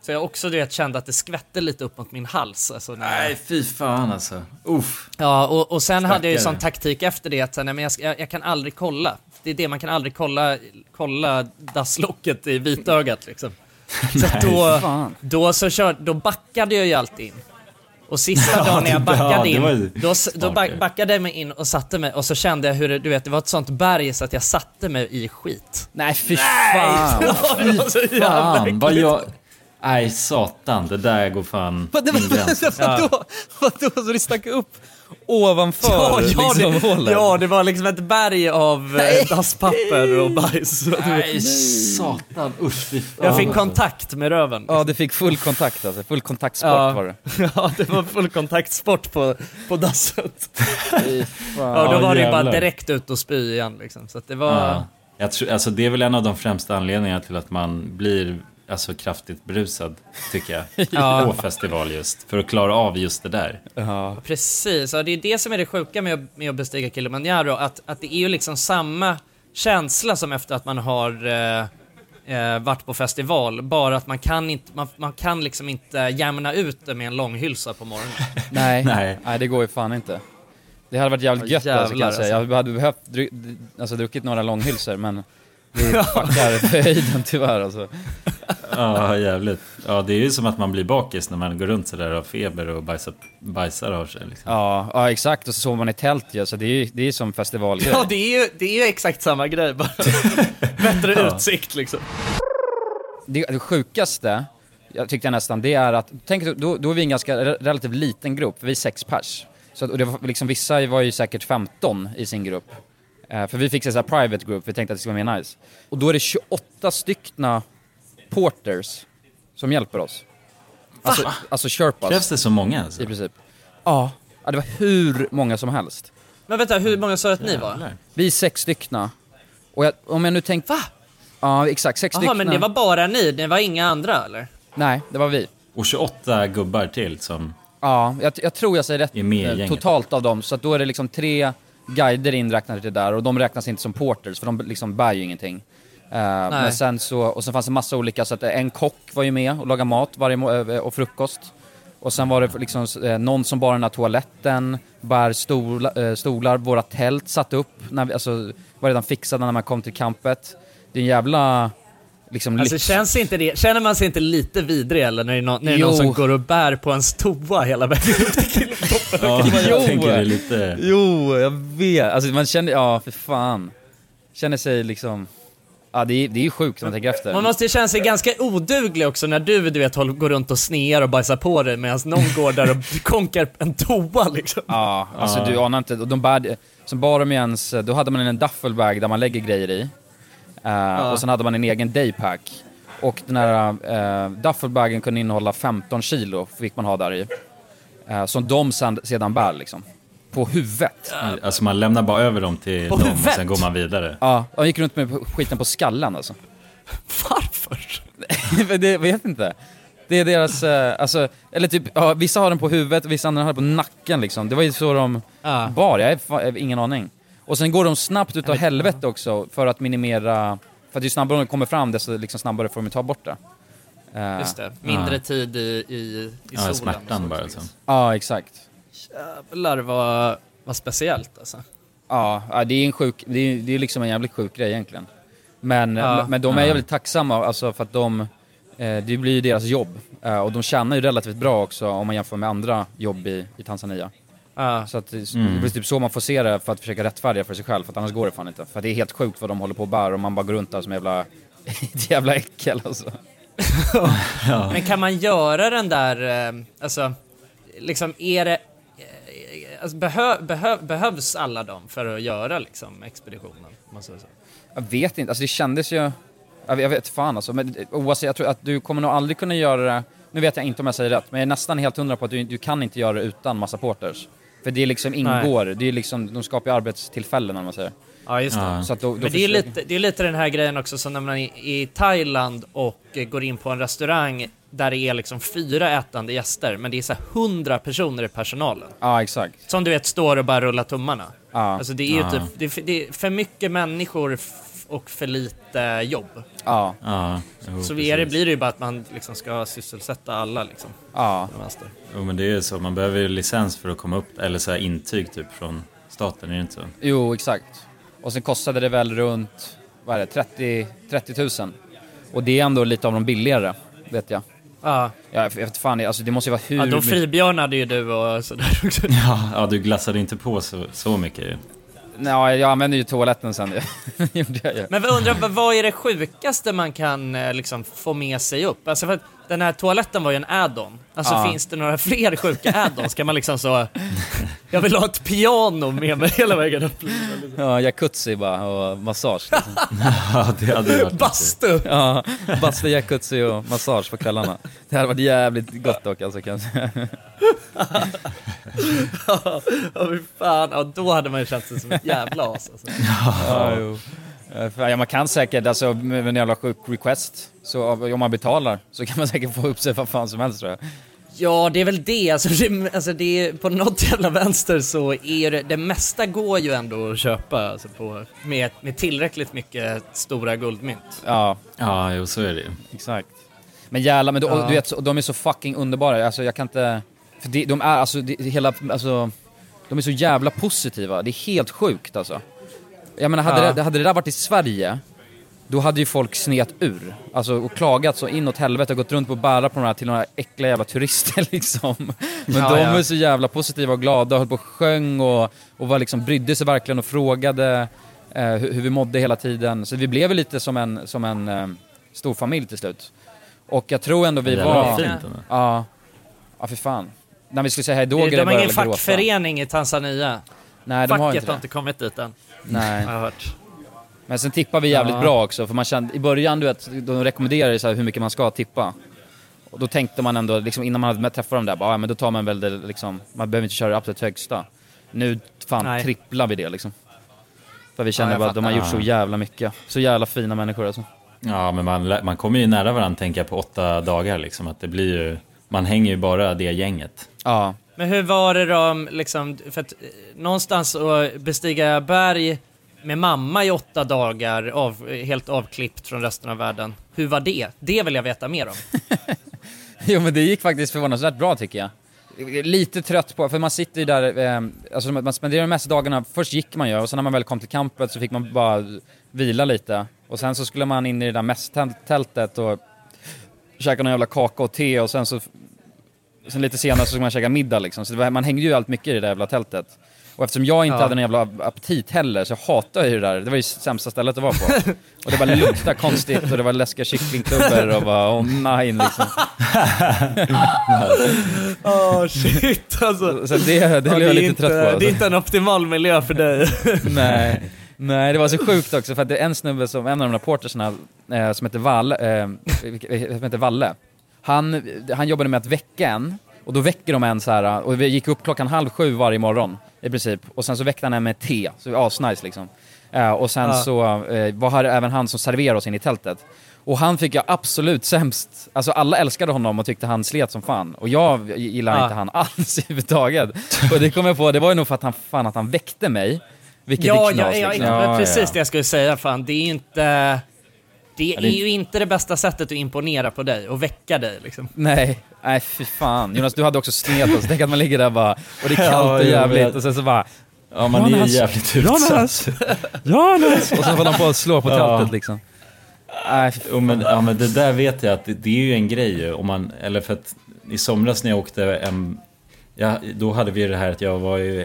Så jag också du vet, kände att det skvätte lite upp mot min hals. Alltså, när. Nej, fy fan alltså. Uff. Ja, och, och sen hade jag ju Stackare. sån taktik efter det att nej, men jag, jag, jag kan aldrig kolla. Det är det, man kan aldrig kolla, kolla dasslocket i vitögat liksom. Så att då, fan. då, så kör, då backade jag ju alltid in. Och sista dagen när jag backade in, då, då backade jag mig in och satte mig och så kände jag hur det, du vet, det var ett sånt berg så att jag satte mig i skit. Nej fy fan. det var så jävla Fan, vad jag... Nej, satan. Det där går fan Vad- min gräns. alltså. Vadå? Vadå? Så det stack upp ovanför Ja, ja, liksom det, hålen? ja, det var liksom ett berg av eh, dasspapper och bajs. Nej, satan. Usch, fy fan. Jag fick kontakt med röven. Ja, du fick full kontakt alltså. Full kontaktsport Ja. var det. Ja, det var full kontaktsport på, på dasset. Ja, då Ja, var det ju bara direkt ut och spy igen liksom. Så att det var... Ja. Jag tror, alltså det är väl en av de främsta anledningarna till att man blir alltså, kraftigt berusad, tycker jag. Ja. På festival just. För att klara av just det där. Ja. Precis, och det är det som är det sjuka med att, med att bestiga Kilimanjaro, att, att det är ju liksom samma känsla som efter att man har eh, eh, varit på festival, bara att man kan, inte, man, man kan liksom inte jämna ut det med en långhylsa på morgonen. Nej. Nej. Nej, det går ju fan inte. Det hade varit jävligt gött alltså, kan jag säga. alltså. Jag hade behövt dru alltså, druckit några långhylsor men det fuckar höjden tyvärr alltså. Ja, jävligt. Ja, det är ju som att man blir bakis när man går runt sådär och har feber och bajsar, bajsar av sig. Liksom. Ja, ja exakt och så sover man i tält ju, så det är ju det är som festivalgrej. Ja, det är ju, det är ju exakt samma grej, bara bättre Ja. utsikt liksom. det, det sjukaste, jag tyckte jag nästan, det är att, tänk då, då är vi en ganska re- relativt liten grupp, vi är sex pers. Så och det var liksom, vissa var ju säkert 15 i sin grupp. Eh, för vi fick så här private group, vi tänkte att det skulle vara mer nice. Och då är det 28 styckna porters som hjälper oss. Alltså, alltså sherpas Krävs det så många alltså? i princip. Ja, ja, det var hur många som helst. Men vänta, hur många sa att ni var? Vi är sex styckna. Och jag, om jag nu tänkte... Va? Ja, exakt. Sex Jaha, styckna. men det var bara ni, det var inga andra eller? Nej, det var vi. Och 28 gubbar till som... Ja, jag, jag tror jag säger rätt eh, totalt av dem. Så att då är det liksom tre guider inräknade det där och de räknas inte som porters för de liksom bär ju ingenting. Eh, men sen så, och sen fanns det massa olika, så att eh, en kock var ju med och lagade mat varje eh, och frukost. Och sen var det liksom någon som bar den här toaletten, bär stola, eh, stolar, våra tält satt upp, när vi, alltså var redan fixade när man kom till campet. Det är en jävla liksom Alltså känns inte det, känner man sig inte lite vidrig eller när det är någon, när det är någon som går och bär på en toa hela vägen upp till killtoppen? Ja, Jo. jag tänker det är lite... Jo, jag vet. Alltså man känner, ja för fan. Känner sig liksom, ja det är, det är ju sjukt om man tänker efter. Man måste ju känna sig ganska oduglig också när du, du vet, går runt och snear och bajsar på dig medan någon går där och konkar en toa liksom. Ja, alltså Ja. du anar inte. Och De bär, som bar de ens, då hade man en duffelbag där man lägger grejer i. Eh, Och sen hade man en egen daypack. Och den här uh, duffelbagen kunde innehålla 15 kilo, fick man ha där i. Eh, som de sedan bär liksom. På huvudet. Alltså man lämnar bara över dem till På dem och huvudet? sen går man vidare. Ja, de gick runt med skiten på skallen alltså. Varför? Det, vet inte. Det är deras, eh, alltså, eller typ, ja, vissa har den på huvudet, vissa andra har den på nacken liksom. Det var ju så de Ja. bar, jag har ingen aning. Och sen går de snabbt utav helvete också för att minimera, för att ju snabbare de kommer fram desto liksom snabbare får de ta bort det. Eh, Just det, mindre tid i, i, i Ja, solen. smärtan bara alltså. Ja, exakt. Jävlar vad, vad speciellt alltså. Ja, ja, det är en sjuk, det är, det är liksom en jävligt sjuk grej egentligen. Men, Ja. men de är Ja. jävligt tacksamma alltså för att de, eh, det blir ju deras jobb. Eh, och de tjänar ju relativt bra också om man jämför med andra jobb i, i Tanzania. Ja. Så att det, Mm. det blir typ så man får se det för att försöka rättfärdiga för sig själv, för att annars går det fan inte. För att det är helt sjukt vad de håller på och bär och man bara går runt där som jävla, jävla äckel alltså. Men kan man göra den där, eh, alltså, liksom är det, eh, alltså, behö, behö, behövs alla dem för att göra liksom expeditionen? man säger så? Jag vet inte, alltså det kändes ju... Jag vet, jag vet fan alltså, men oavsett, jag tror att du kommer nog aldrig kunna göra det... Nu vet jag inte om jag säger rätt, men jag är nästan helt hundra på att du, du kan inte göra det utan massa porters. För det liksom ingår, det är liksom, de skapar ju arbetstillfällen om man säger. Ja, just det. Ja. Så att då, då Men det är, lite, det är lite den här grejen också som när man är i Thailand och går in på en restaurang där det är liksom fyra ätande gäster, men det är så hundra personer i personalen. Ja, exakt. Som du vet står och bara rullar tummarna. Ja. Alltså det är ju Ja. typ, det är, för- det är för mycket människor och för lite jobb. Ja, Ja, jo, Så är det, blir det ju bara att man liksom ska sysselsätta alla liksom. ja. Jo men det är ju så, man behöver ju licens för att komma upp, eller så här intyg typ från staten, är det inte så? Jo, exakt. Och sen kostade det väl runt, vad är det, 30, 30 000. Och det är ändå lite av de billigare, vet jag. Ja, Ja, jag vet fan, alltså det måste ju vara hur... ja då fribjörnade ju du och sådär också. Ja, ja du glassade inte på så, så mycket ju. Ja, jag använde ju toaletten sen. gjorde jag ju. Men vad undrar, vad- är det sjukaste man kan eh, liksom få med sig upp? Alltså för att den här toaletten var ju en add-on. Alltså Ja. finns det några fler sjuka add-ons? Kan man liksom så... Jag vill ha ett piano med mig hela vägen upp. Ja, jacuzzi bara och massage. Liksom. Ja, det hade varit Bastu! Ja, bastu, jacuzzi och massage på kvällarna. Det hade varit jävligt gott dock alltså kan jag säga. Ja, fy fan. Ja, då hade man ju känt sig som ett jävla as alltså. Ja, jo. Eh, Ja, man kan säkert, alltså med en jävla sjuk request, så om man betalar så kan man säkert få upp sig vad fan som helst tror jag. Ja, det är väl det. Alltså, det, alltså det är, på något jävla vänster så är det, det mesta går ju ändå att köpa alltså på, med, med tillräckligt mycket stora guldmynt. Ja, Ja, jo så är det ju. exakt. Men jävlar, men då, Ja. du vet, de är så fucking underbara. Alltså jag kan inte... För det, de är alltså, det hela, alltså... De är så jävla positiva. Det är helt sjukt alltså. Jag menar, hade, Ja. det, hade det där varit i Sverige, då hade ju folk snet ur. Alltså, och klagat så inåt helvete och gått runt på och bära på de här till några äckliga jävla turister liksom. Men Ja, de ja. är så jävla positiva och glada och höll på och sjöng och, och var liksom, brydde sig verkligen och frågade eh, hur, hur vi mådde hela tiden. Så vi blev lite som en, som en eh, stor familj till slut. Och jag tror ändå vi Jävlar, var... vad fint ändå. Ja. Ja, för fan. När vi skulle säga hejdå De började har ingen gråta. fackförening i Tanzania. Nej, de har Facket inte har det. inte kommit dit än, Nej. har jag hört. Men sen tippar vi jävligt Ja. bra också, för man kände, i början du vet, de rekommenderar ju så här hur mycket man ska tippa. Och då tänkte man ändå, liksom, innan man hade träffat dem där, bara, ja, men då tar man väl det liksom, man behöver inte köra det absolut högsta. Nu fan Nej. tripplar vi det liksom. För vi känner Ja, bara att de har gjort så jävla mycket. Så jävla fina människor alltså. Ja, men man, man kommer ju nära varandra tänker jag på åtta dagar liksom. Att det blir ju, man hänger ju bara det gänget. Ja. Men hur var det då, liksom, för att eh, någonstans att bestiga berg med mamma i åtta dagar, av, eh, helt avklippt från resten av världen. Hur var det? Det vill jag veta mer om. Jo men det gick faktiskt förvånansvärt bra tycker jag. Lite trött på, för man sitter ju där, eh, alltså man spenderar de mesta dagarna, först gick man ju och sen när man väl kom till campet så fick man bara vila lite. Och sen så skulle man in i det där mässtältet och käka någon jävla kaka och te och sen så, sen lite senare så skulle man käka middag liksom. Så var, man hängde ju allt mycket i det där jävla tältet. Och eftersom jag inte Ja. hade någon jävla aptit heller så hatade jag ju det där. Det var ju sämsta stället att vara på. Och det bara luktade konstigt och det var läskiga kycklingklubbor och bara oh nej liksom. Åh shit alltså. Så det, det blev jag lite trött på. Det är Alltså. inte en optimal miljö för dig. Nej. Nej, det var så sjukt också för att det är en snubbe som, en av de reportersna eh, som heter Valle, eh, som heter Valle. Han, han jobbade med att väcka en och då väcker de en så här och vi gick upp klockan halv sju varje morgon i princip och sen så väckte han en med te, så det var asnice liksom. Eh, och sen Ja. så eh, var här även han som serverade oss in i tältet. Och han fick jag absolut sämst, alltså alla älskade honom och tyckte han slet som fan. Och jag gillar Ja. inte han alls överhuvudtaget. Och det kom jag på, det var ju nog för att han, fan att han väckte mig. Vilket Ja, är knas ja, ja, liksom. ja, precis det jag skulle säga. Fan, det är inte... Det är det- ju inte det bästa sättet att imponera på dig och väcka dig liksom. Nej, nej fy fan. Jonas du hade också snet oss, tänk att man ligger där bara och det är kallt Ja, och jävligt och sen så bara Ja, man är ju Jonas! jävligt Jonas! utsatt. Jonas! Och sen får de på att slå på Ja. tältet liksom. Nej, fy Jo, men, ja, men det där vet jag att det, det är ju en grej. Om man, eller för att i somras när jag åkte en, ja, då hade vi det här att jag var ju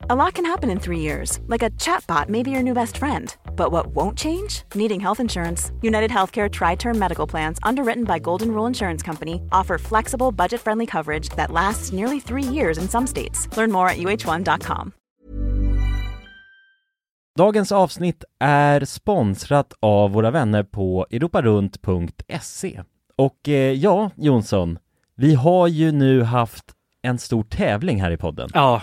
A lot can happen in three years, like a chatbot may be your new best friend. But what won't change? Needing health insurance. United Healthcare Tri Term Medical Plans, underwritten by Golden Rule Insurance Company, offer flexible, budget friendly coverage that lasts nearly three years in some states. Learn more at uh1.com. Dagens avsnitt är sponsrat av våra vänner på europarunt.se. Och eh, ja, Jonsson, vi har ju nu haft en stor tävling här i podden. Ja,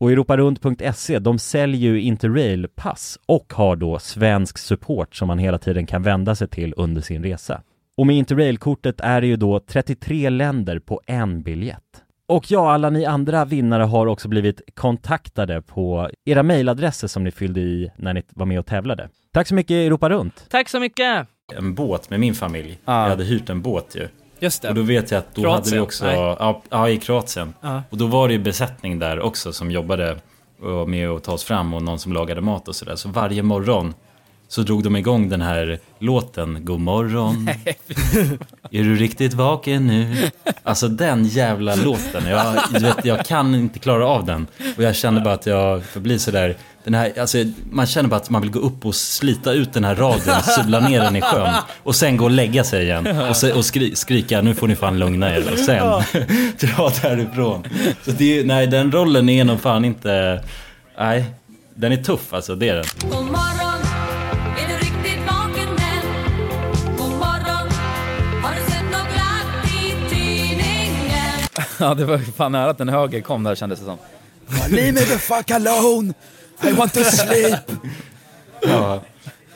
Och europarunt.se, de säljer ju Interrail-pass och har då svensk support som man hela tiden kan vända sig till under sin resa. Och med Interrail-kortet är det ju då 33 länder på en biljett. Och ja, alla ni andra vinnare har också blivit kontaktade på era mejladresser som ni fyllde i när ni var med och tävlade. Tack så mycket Europa Runt! Tack så mycket! En båt med min familj. Ja. Jag hade hyrt en båt ju. Just det. Och då vet jag att då hade vi Kroatien? också, Nej. ja, ja i Kroatien. Ja. Och då var det ju besättning där också som jobbade med och ta oss fram och någon som lagade mat och sådär. Så varje morgon så drog de igång den här låten God morgon. Är du riktigt vaken nu? Alltså den jävla låten. Jag, vet, jag kan inte klara av den. Och jag kände bara att jag förblir sådär. Den här, alltså, man känner bara att man vill gå upp och slita ut den här radion, subbla ner den i sjön och sen gå och lägga sig igen och, se, och skri, skrika nu får ni fan lugna er och sen dra därifrån. Så det, är- nej, den rollen är nog fan inte, nej, den är tuff alltså, det är den. Ja, det var fan nära att en höger kom där kändes det som. Leave me the fuck alone! I want to sleep! Ja.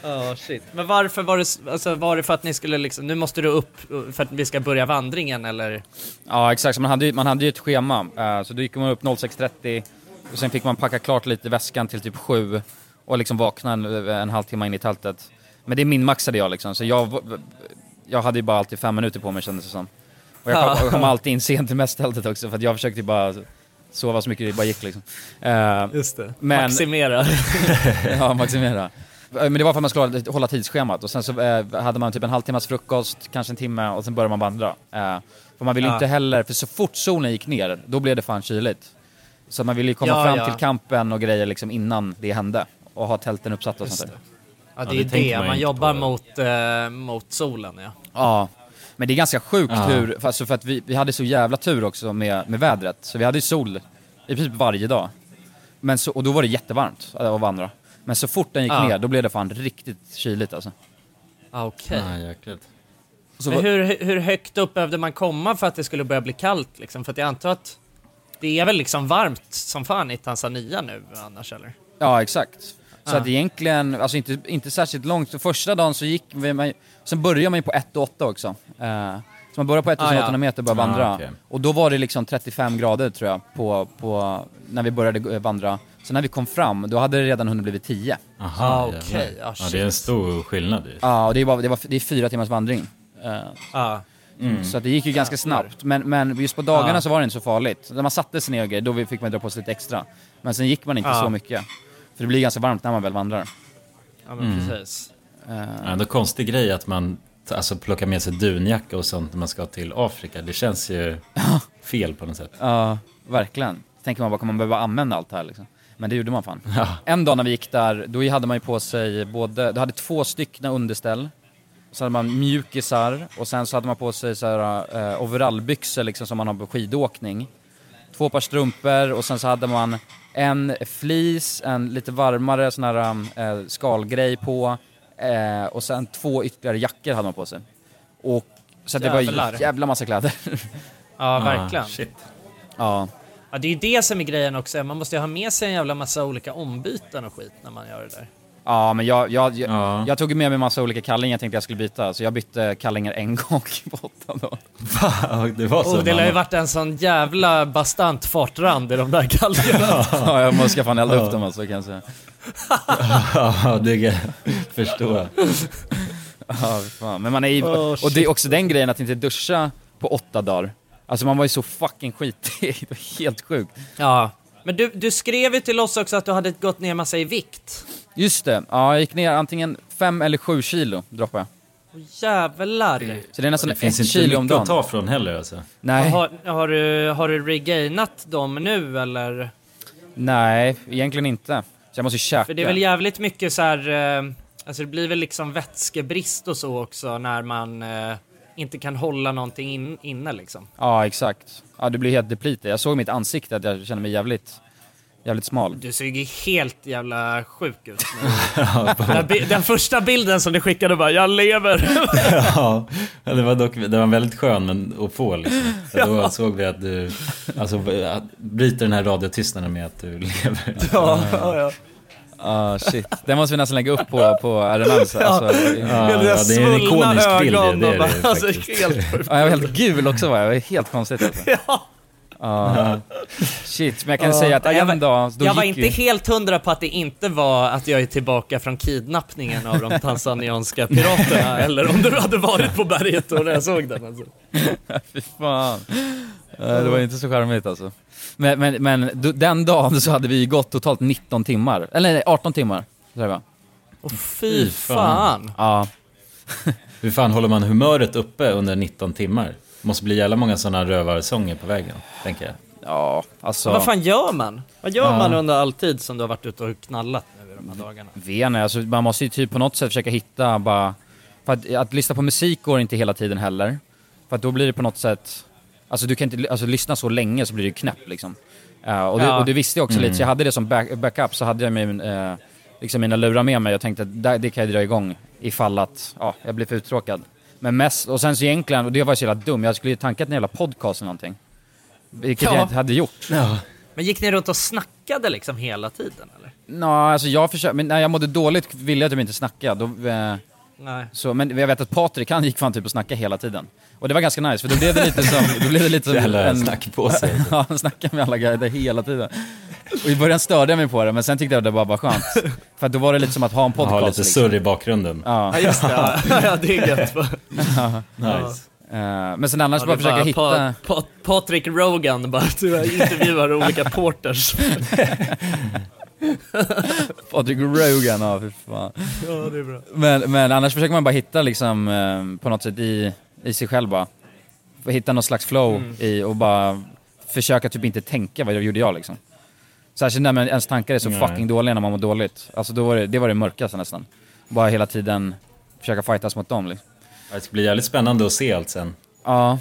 Ja, shit. Men varför var det, alltså var det för att ni skulle liksom, nu måste du upp för att vi ska börja vandringen eller? Ja exakt, så man hade, ju- man hade ju ett schema. eh, så då gick man upp 06.30 och sen fick man packa klart lite i väskan till typ 7 och liksom vakna en, en halvtimme in i tältet. Men det minmaxade jag liksom, så jag, jag hade ju bara alltid fem minuter på mig kändes det som. Och jag kom, Ja. jag kom alltid in sent till mästtältet också för att jag försökte ju bara sova så mycket det bara gick liksom. Eh, Just det. Men, Maximera. ja, maximera. Eh, Men det var för att man skulle hålla- tidsschemat och sen så eh, hade man typ en halvtimmas frukost, kanske en timme och sen började man vandra. Eh, för man ville Ja. inte heller, för så fort solen gick ner, då blev det fan kyligt. Så man ville ju komma Ja, fram ja. till campen och grejer liksom innan det hände. Och ha tälten uppsatta och Just sånt där. Ja, det är ju det, man, jobbar mot, eh, mot solen ja. Ja, men det är ganska sjukt Ja. hur, för, alltså för att vi, vi hade så jävla tur också med, med vädret. Så vi hade ju sol i princip varje dag. Men så, och då var det jättevarmt att vandra. Men så fort den gick Ja. ner, då blev det fan riktigt kyligt alltså. Ah, Okej. Ah, jäkligt. Så Men vad- hur, hur högt upp behövde man komma för att det skulle börja bli kallt liksom? För att jag antar att det är väl liksom varmt som fan i Tanzania nu annars eller? Ja, exakt. Så att egentligen, alltså inte, inte särskilt långt. Så första dagen så gick vi, man, sen började man ju på 1 och 8 också. Eh, så man började på 1800 Ah, ja. meter och började Ah, vandra. okej. Och då var det liksom 35 grader tror jag, på, på, när vi började vandra. Så när vi kom fram, då hade det redan hunnit blivit 10. Aha, Ah, okej. Ah, ja, det är en stor skillnad ju. Ja, och det, var, det, var, det är fyra timmars vandring. Eh, Ja. Så att det gick ju ganska snabbt. Men, men just på dagarna Ja. så var det inte så farligt. När man satte sig ner och grejer, då fick man dra på sig lite extra. Men sen gick man inte så mycket. För det blir ganska varmt när man väl vandrar. Ja men precis. Eh, Ja, ändå konstig grej att man alltså, plockar med sig dunjacka och sånt när man ska till Afrika. Det känns ju fel på något sätt. Ja, verkligen. Tänker man bara, kommer man behöva använda allt det här liksom? Men det gjorde man fan. Ja. En dag när vi gick där, då hade man ju på sig både, du hade två stycken underställ, så hade man mjukisar och sen så hade man på sig så här, eh, overallbyxor liksom som man har på skidåkning. Två par strumpor och sen så hade man en fleece, en lite varmare sån här eh, skalgrej på eh, och sen två ytterligare jackor hade man på sig. Och, så att det var ju jävla massa kläder. Ja, verkligen. Ah, shit. ja. Ja, det är ju det som är grejen också. Man måste ju ha med sig en jävla massa olika ombyten och skit när man gör det där. Ja, men jag, jag, jag, Ja. jag tog med mig massa olika kallingar jag tänkte jag skulle byta, så jag bytte kallingar en gång på åtta dagar. Va? Det var så? Och det lär ju varit en sån jävla bastant fartrand i de där galgarna. Ja, jag måste fan elda upp dem alltså kan jag säga. Ja, det kan jag förstå. Ja, fan. Men man är ju, Oh, och det är också den grejen att inte duscha på åtta dagar. Alltså man var ju så fucking skitig, det var helt sjukt. Ja. Men du, du skrev ju till oss också att du hade gått ner massa i vikt. Just det, ja jag gick ner antingen fem eller sju kilo droppade jag. Jävlar. Så det är nästan Det finns ett inte kilo om mycket att dagen. ta från heller alltså. Nej, Har, har, du, har du regainat dem nu eller? nej, egentligen inte. Så jag måste ju käka. För det är väl jävligt mycket så här, eh, alltså det blir väl liksom vätskebrist och så också när man eh, inte kan hålla någonting in, inne liksom. Ja, exakt. Ja, du blir helt deplete. Jag såg i mitt ansikte att jag kände mig jävligt, jävligt smal. Du ser ju helt jävla sjuk ut. den, den första bilden som du skickade bara, jag lever. ja, det var dock det var väldigt skön men att få liksom. Så Då såg vi att du alltså, att bryter den här radiotystnaden med att du lever. ja, ja, ja. Ah shit, den måste vi nästan lägga upp på, på RMS. Alltså, Ja, ja, det är en ikonisk bild ju, det är det alltså, helt Ja, jag var helt gul också var jag, det var helt konstigt alltså. Ja. Ja. Shit, men jag kan säga att jag var- en dag, då jag var inte vi... helt hundra på att det inte var att jag är tillbaka från kidnappningen av de tanzanianska piraterna eller om du hade varit på berget och när jag såg den alltså. Fy fan. Eh, Det var inte så charmigt alltså. Men, men, men då- den dagen så hade vi gått totalt 19 timmar, eller nej, 18 timmar. Så det var. Och fy fan. Ja. Hur fan håller man humöret uppe under 19 timmar? Måste bli jävla många sådana rövarsånger på vägen, tänker jag. Ja, alltså... Vad fan gör man? Vad gör Ja. man under all tid som du har varit ute och knallat nu i de här dagarna? Vet inte, alltså man måste ju typ på något sätt försöka hitta bara... För att, att lyssna på musik går inte hela tiden heller. För att då blir det på något sätt... Alltså du kan inte alltså, lyssna så länge så blir det ju knäpp liksom. Eh, och, det, Ja. och det visste jag också Mm. lite, så jag hade det som back, backup, så hade jag min, eh, liksom mina lurar med mig och tänkte att det, det kan jag dra igång ifall att ja, jag blir för uttråkad. Men mest, och sen så egentligen, och det var så jävla dum, jag skulle ju tankat en jävla podcast eller någonting. Vilket Ja. jag inte hade gjort. Men gick ni runt och snackade liksom hela tiden eller? Nå, alltså jag försökte, men när jag mådde dåligt ville jag typ inte snacka. Då, eh, Nej. så, men jag vet att Patrik, han gick fan typ och snackade hela tiden. Och det var ganska nice, för då blev det lite som... Då blev det lite som Jävla snack på sig. ja, han snackade med alla guider hela tiden. Och i början störde jag mig på det, men sen tyckte jag det bara var skönt. För att då var det lite som att ha en podcast. Ha lite liksom. surr i bakgrunden. Ja. Ja just det, ja, ja det är gött. Ja. Nice. Eh, men sen annars Ja, bara försöka hitta... Pa, pa, Patrik Rogan bara intervjuar olika porters. Patrik Rogan, ja fy fan. Ja det är bra. Men, men annars försöker man bara hitta liksom, eh, på något sätt i, i sig själv bara. Hitta någon slags flow Mm. i och bara försöka typ inte tänka vad gjorde jag liksom. Särskilt när man, ens tankar är så Nej. fucking dåliga när man mår dåligt. Alltså då var det, det var det mörkaste nästan. Bara hela tiden försöka fightas mot dem liksom. Det ska bli jävligt spännande att se allt sen. Ja.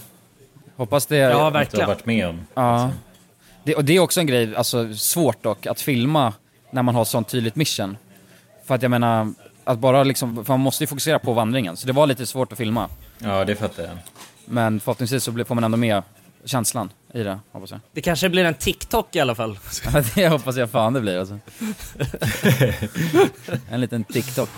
Hoppas det... Ja, Att du har verkligen. varit med om. Ja. Det, och det är också en grej, alltså svårt dock, att filma när man har sånt tydligt mission. För att jag menar, att bara liksom, för man måste ju fokusera på vandringen, så det var lite svårt att filma. Ja, det fattar jag. Men förhoppningsvis så får man ändå med känslan i det, hoppas jag. Det kanske blir en TikTok i alla fall. Det hoppas jag fan det blir alltså. en liten TikTok.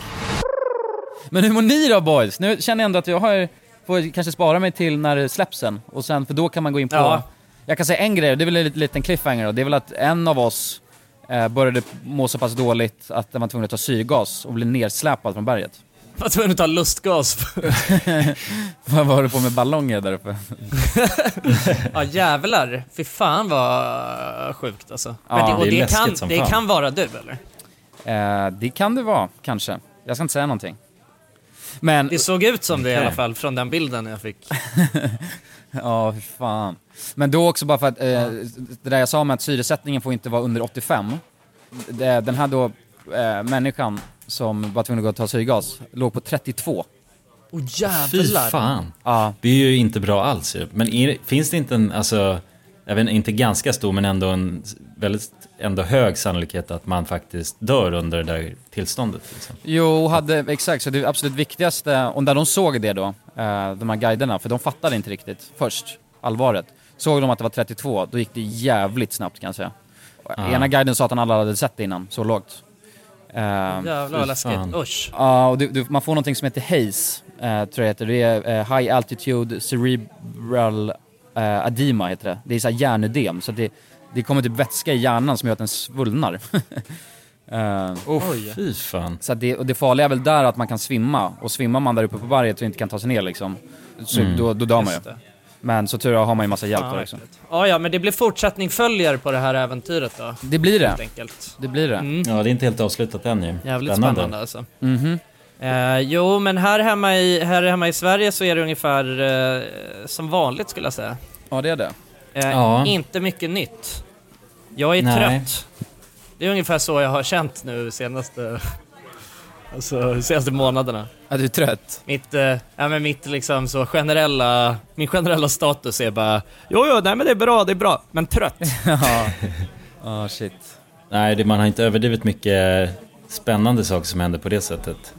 Men hur mår ni då boys? Nu känner jag ändå att jag har, får kanske spara mig till när det släpps sen, och sen, för då kan man gå in på... Ja. Jag kan säga en grej, det är väl en liten- liten cliffhanger då, det är väl att en av oss eh, började må så pass dåligt att den var tvungen att ta syrgas och bli nersläpad från berget. Var tvungen att ta lustgas. Vad var det på med ballonger där uppe? ja jävlar. Fy fan vad sjukt alltså. Ja, Men det, och det det, kan, som det fan. kan vara du eller? Eh, det kan det vara, kanske. Jag ska inte säga någonting. Men... Det såg ut som det i alla fall från den bilden jag fick. Ja, fy fan. Men då också bara för att, eh, det där jag sa med att syresättningen får inte vara under 85. Det, den här då, eh, människan som var tvungen att gå och ta syrgas, låg på 32. Oh Fy jävlar. fan. Ja. Det är ju inte bra alls ju. Men är, finns det inte en, alltså, jag vet inte, inte ganska stor men ändå en väldigt ändå hög sannolikhet att man faktiskt dör under det där tillståndet? Liksom. Jo, hade, exakt, så det absolut viktigaste, och när de såg det då, eh, de här guiderna, för de fattade inte riktigt först allvaret. Såg de att det var 32, då gick det jävligt snabbt kan jag säga. Ah. Ena guiden sa att han aldrig hade sett det innan, så lågt. Eh, Jävlar vad läskigt. Usch. Ja, och du, du, man får någonting som heter HAZE, eh, tror jag heter. Det är eh, High Altitude Cerebral eh, Edema heter det. Det är så hjärnödem, så det, det kommer typ vätska i hjärnan som gör att den svullnar. Eh, Oj. Fy fan. Så att det, och det farliga är väl där att man kan svimma, och svimmar man där uppe på berget och inte kan ta sig ner liksom, så Mm. då, då dör man ju. Men så tur är har man ju massa hjälp Fan, där också. Ja, ja, men det blir fortsättning följer på det här äventyret då. Det blir det. Helt enkelt. Det blir det. Mm. Ja, det är inte helt avslutat än ju. Jävligt spännande, alltså. Mhm. Eh, jo, men här hemma, i, här hemma i Sverige så är det ungefär eh, som vanligt skulle jag säga. Ja, det är det. Eh, Ja. Inte mycket nytt. Jag är Nej. trött. Det är ungefär så jag har känt nu senaste, alltså, senaste månaderna. Är du trött? Mitt, eh, ja, men mitt liksom så generella, min generella status är bara Jo, jo, nej men det är bra, det är bra, men trött. Ja, oh, shit. Nej, det, man har inte överdrivit mycket spännande saker som händer på det sättet.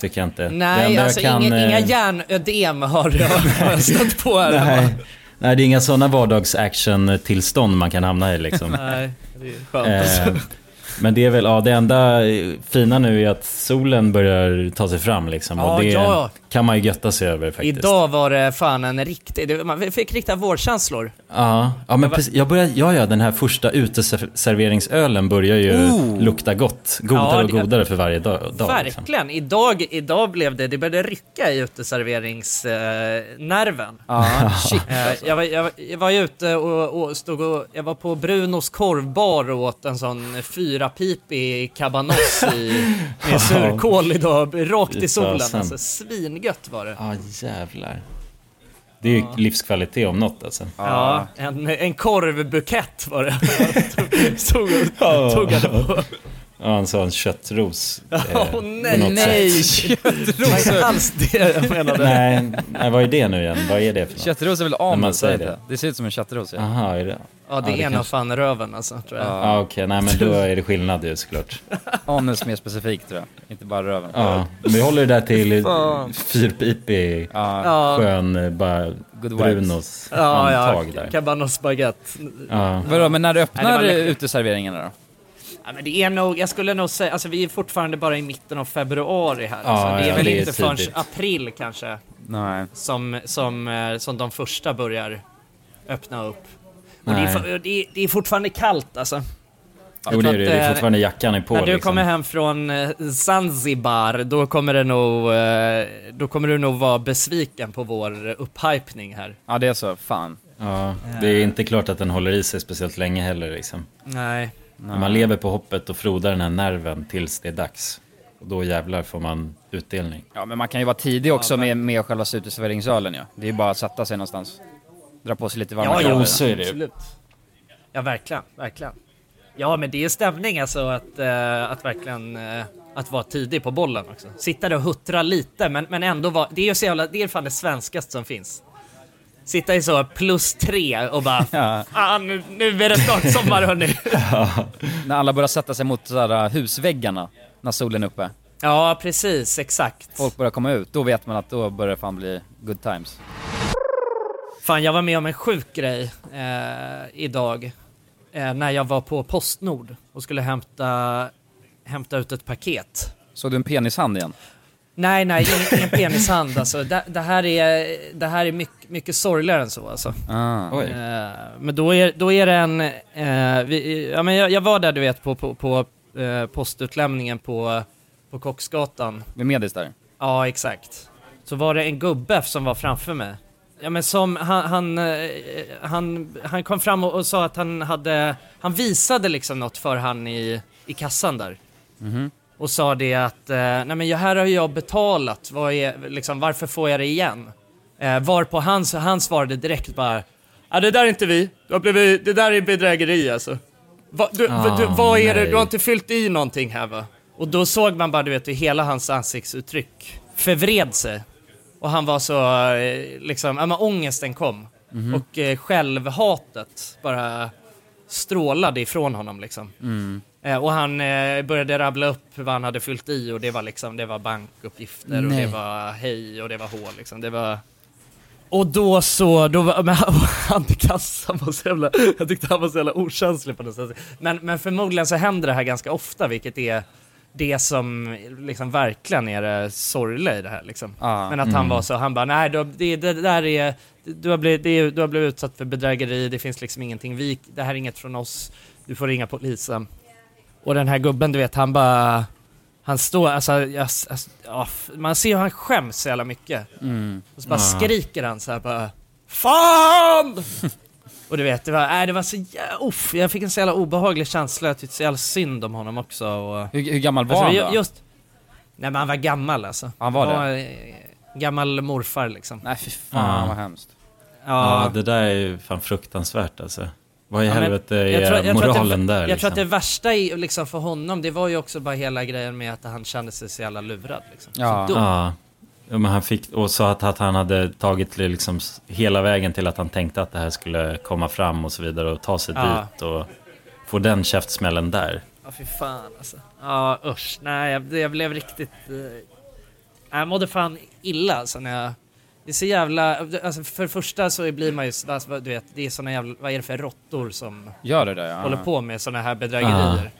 Tycker jag inte. Nej, alltså kan, inga, eh, inga hjärnödem har jag, har jag stött på här. Nej. Nej, det är inga sådana vardags-action-tillstånd man kan hamna i liksom. Nej, det är skönt. Eh, men det är väl, ja det enda eh, fina nu är att solen börjar ta sig fram liksom. Ja, och det ja. kan man ju götta sig över faktiskt. Idag var det fan en riktig, man fick riktiga vårkänslor. Ja, ja men precis. Jag börjar, ja, ja, den här första uteserveringsölen börjar ju Oh. lukta gott. Godare Ja, och godare för varje dag. liksom. Verkligen. Idag, idag blev det, det började rycka i uteserveringsnerven. Ja, shit. Eh, jag, var, jag, var- jag var ute och, och stod och, jag var på Brunos korvbar och åt en sån fyrapipig cabanos i, med surkål idag, rakt i solen. Alltså svingött var det. Ja, jävlar. Det är ju livskvalitet om något alltså. Ja, en, en korvbukett var det. Stod och tuggade på. Ja, en sån köttros. eh, Åh på nej, nej! var inte alls det jag menade. nej, nej, vad är det nu igen? Vad är det för något? Köttros är väl anus, det. det. det ser ut som en köttros. Ja. Aha, är det? Ja, det är nog kanske- fan röven alltså, tror jag. Ja, okej, nej men då är det skillnad ju såklart. Anus mer specifikt tror jag, inte bara röven. Ja, men vi håller det där till fyrpipig, Ja. skön, eh, bara Good vibes. Brunos Ja, ja, där. cabanos baguette. Ja. Vadå, men när Nej, öppnar det var läckert. uteserveringarna då? Ja, men det är nog, jag skulle nog säga, alltså vi är fortfarande bara i mitten av februari här. Ja, alltså, det är ja, väl det är inte förrän tidigt. april kanske Nej. som, som, eh, som de första börjar öppna upp. Och det är, det, är, det är fortfarande kallt alltså. Jo det är det, det är eh, fortfarande jackan är på När du liksom. kommer hem från eh, Zanzibar, då kommer det nog, då kommer du nog vara besviken på vår upphypning här. Ja det är så, fan. Ja, det är inte klart att den håller i sig speciellt länge heller liksom. Nej. Men man lever på hoppet och frodar den här nerven tills det är dags. Och då jävlar får man utdelning. Ja men man kan ju vara tidig också med, med själva uteserveringsölen ja. Det är ju bara att sätta sig någonstans. Dra på sig lite varma Ja, kläder. jo, så är det ju. Absolut. Ja, verkligen, verkligen. Ja, men det är stämning alltså att, eh, att verkligen eh, att vara tidig på bollen också. Sitta där och huttra lite, men, men ändå vara... Det är ju så jävla, det är fan det svenskaste som finns. Sitta i så plus tre och bara, Ja. ah, nu, nu är det snart sommar hörni. När alla börjar sätta sig mot sådär, husväggarna när solen är uppe. Ja, precis, exakt. Folk börjar komma ut, då vet man att då börjar det fan bli good times. Fan, jag var med om en sjuk grej eh, idag. Eh, när jag var på Postnord och skulle hämta, hämta ut ett paket. Såg du en penishand igen? Nej, nej, ingen, ingen penishand alltså. Det, det här är, det här är mycket, mycket sorgligare än så alltså. Ah. Oj. Eh, men då är, då är det en, eh, vi, ja, men jag, jag var där du vet på, på, på eh, postutlämningen på, på Kocksgatan. Med Medis där? Ja, exakt. Så var det en gubbe som var framför mig. Ja men som, han, han, han, han kom fram och, och sa att han hade, han visade liksom något för han i, i kassan där. Mhm. Och sa det att, eh, nej men här har jag betalat, vad är, liksom, varför får jag det igen? Eh, varpå han, han svarade direkt bara, ja det där är inte vi, blivit, det där är bedrägeri alltså. Va, du, Ah, du, vad är det, du har inte fyllt i någonting här va? Och då såg man bara, du vet, hur hela hans ansiktsuttryck förvred sig. Och han var så, eh, liksom, ja men ångesten kom. Mhm. Och eh, självhatet bara strålade ifrån honom liksom. Mm. Eh, och han eh, började rabbla upp vad han hade fyllt i och det var liksom, det var bankuppgifter och Nej. det var hej och det var hå liksom. Det var... Och då så, då var, men han, han i kassan var så jävla, jag tyckte han var så jävla okänslig på något sätt. Men, men förmodligen så händer det här ganska ofta vilket är det som liksom verkligen är det sorgliga i det här liksom. Ah. Men att han Mm. var så, han bara nej du, det, det där är, du har, blivit, det du har blivit utsatt för bedrägeri, det finns liksom ingenting, vi, det här är inget från oss, du får ringa polisen. Och den här gubben du vet, han bara, han står, alltså, jag, alltså ja, f- man ser hur han skäms så jävla mycket. Mm. Och så bara Ja. skriker han så här bara FAN! och du vet, det var, nej, det var så jävla, uff, jag fick en så jävla obehaglig känsla, jag tyckte så jävla synd om honom också och, Hur, hur gammal var Alltså, han då? Just, nej men han var gammal alltså. Han var det? eh, Gammal morfar liksom. Nej fy fan Ja. vad hemskt. Ja, Ja, det där är ju fan fruktansvärt alltså. Vad i helvete är jag tror- jag moralen det, där Jag liksom? tror att det värsta i, liksom för honom, det var ju också bara hela grejen med att han kände sig så jävla lurad liksom. Ja. Så. Ja. ja, men han fick, och sa att, att han hade tagit liksom hela vägen till att han tänkte att det här skulle komma fram och så vidare och ta sig Ja. dit och få den käftsmällen där. Ja fy fan alltså. Ja usch, nej jag, jag blev riktigt... Eh, jag mådde fan illa alltså när jag... Det är så jävla... Alltså för det första så blir man ju... Alltså, du vet, det är såna jävla... Vad är det för råttor som Gör det där ja. håller på med såna här bedrägerier?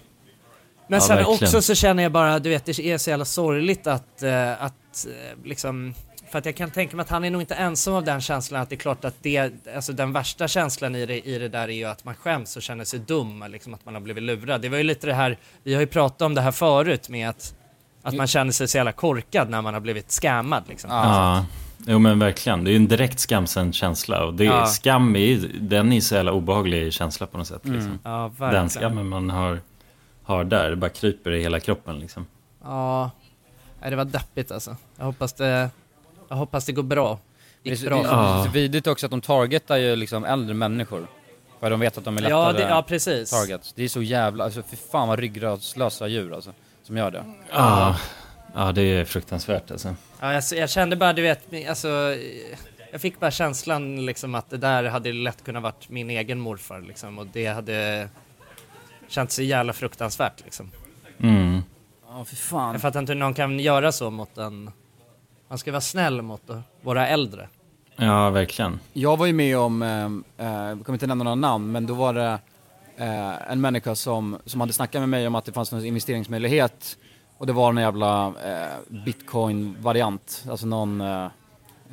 Men Ja, sen verkligen. också så känner jag bara, du vet det är så jävla sorgligt att, eh, att eh, liksom... För att jag kan tänka mig att han är nog inte ensam av den känslan att det är klart att det, alltså den värsta känslan i det, i det där är ju att man skäms och känner sig dum, liksom att man har blivit lurad. Det var ju lite det här, vi har ju pratat om det här förut med att, att man känner sig så jävla korkad när man har blivit scammad liksom. Ja, jo men verkligen. Det är ju en direkt skamsen känsla och det, Ja. skam är ju, den är ju så jävla obehaglig känsla på något sätt. Liksom. Mm. Ja, Den verkligen. skammen man har, har där, det bara kryper i hela kroppen liksom. Ja, det var deppigt alltså. Jag hoppas det, jag hoppas det går bra. Gick så, bra. det är så, det är så vidrigt också att de targetar ju liksom äldre människor. För de vet att de är lättare Ja, det, ja precis. targets. Det är så jävla, alltså för fan vad ryggradslösa djur alltså. Som gör det. Ja, ja det är fruktansvärt alltså. Ja, jag, jag kände bara, du vet, alltså, eh, jag fick bara känslan liksom att det där hade lätt kunnat varit min egen morfar liksom och det hade känts så jävla fruktansvärt liksom. Mm. Ja, för fan. Jag fattar inte hur någon kan göra så mot en, man ska vara snäll mot eh, våra äldre. Ja, verkligen. Jag var ju med om, eh, eh, jag kommer inte nämna några namn, men då var det eh, en människa som, som hade snackat med mig om att det fanns någon investeringsmöjlighet och det var en jävla eh, bitcoin-variant, alltså någon eh,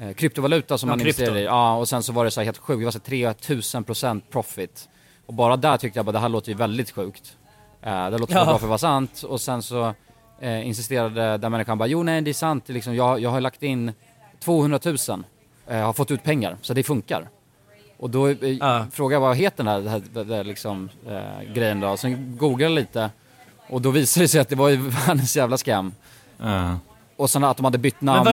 eh, kryptovaluta som Någon man krypto. investerade i. Ja, och sen så var det så här helt sjukt, det var så här 3000% profit. Och bara där tyckte jag bara det här låter ju väldigt sjukt. Eh, det låter Ja. bra för att vara sant och sen så eh, insisterade den människan bara jo nej det är sant, liksom, jag, jag har lagt in 200 000 eh, har fått ut pengar, så det funkar. Och då eh, frågade jag vad heter den här, det här, det här liksom, eh, grejen då, sen googlade jag lite och då visade det sig att det var ju världens jävla scam. Och sen att de hade bytt namn.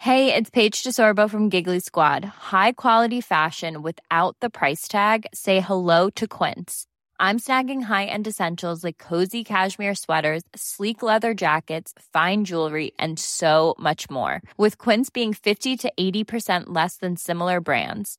Hey, it's Paige DeSorbo from Giggly Squad. High quality fashion without the price tag. Say hello to Quince. I'm snagging high-end essentials like cozy cashmere sweaters, sleek leather jackets, fine jewelry, and so much more. With Quince being 50 to 80% less than similar brands.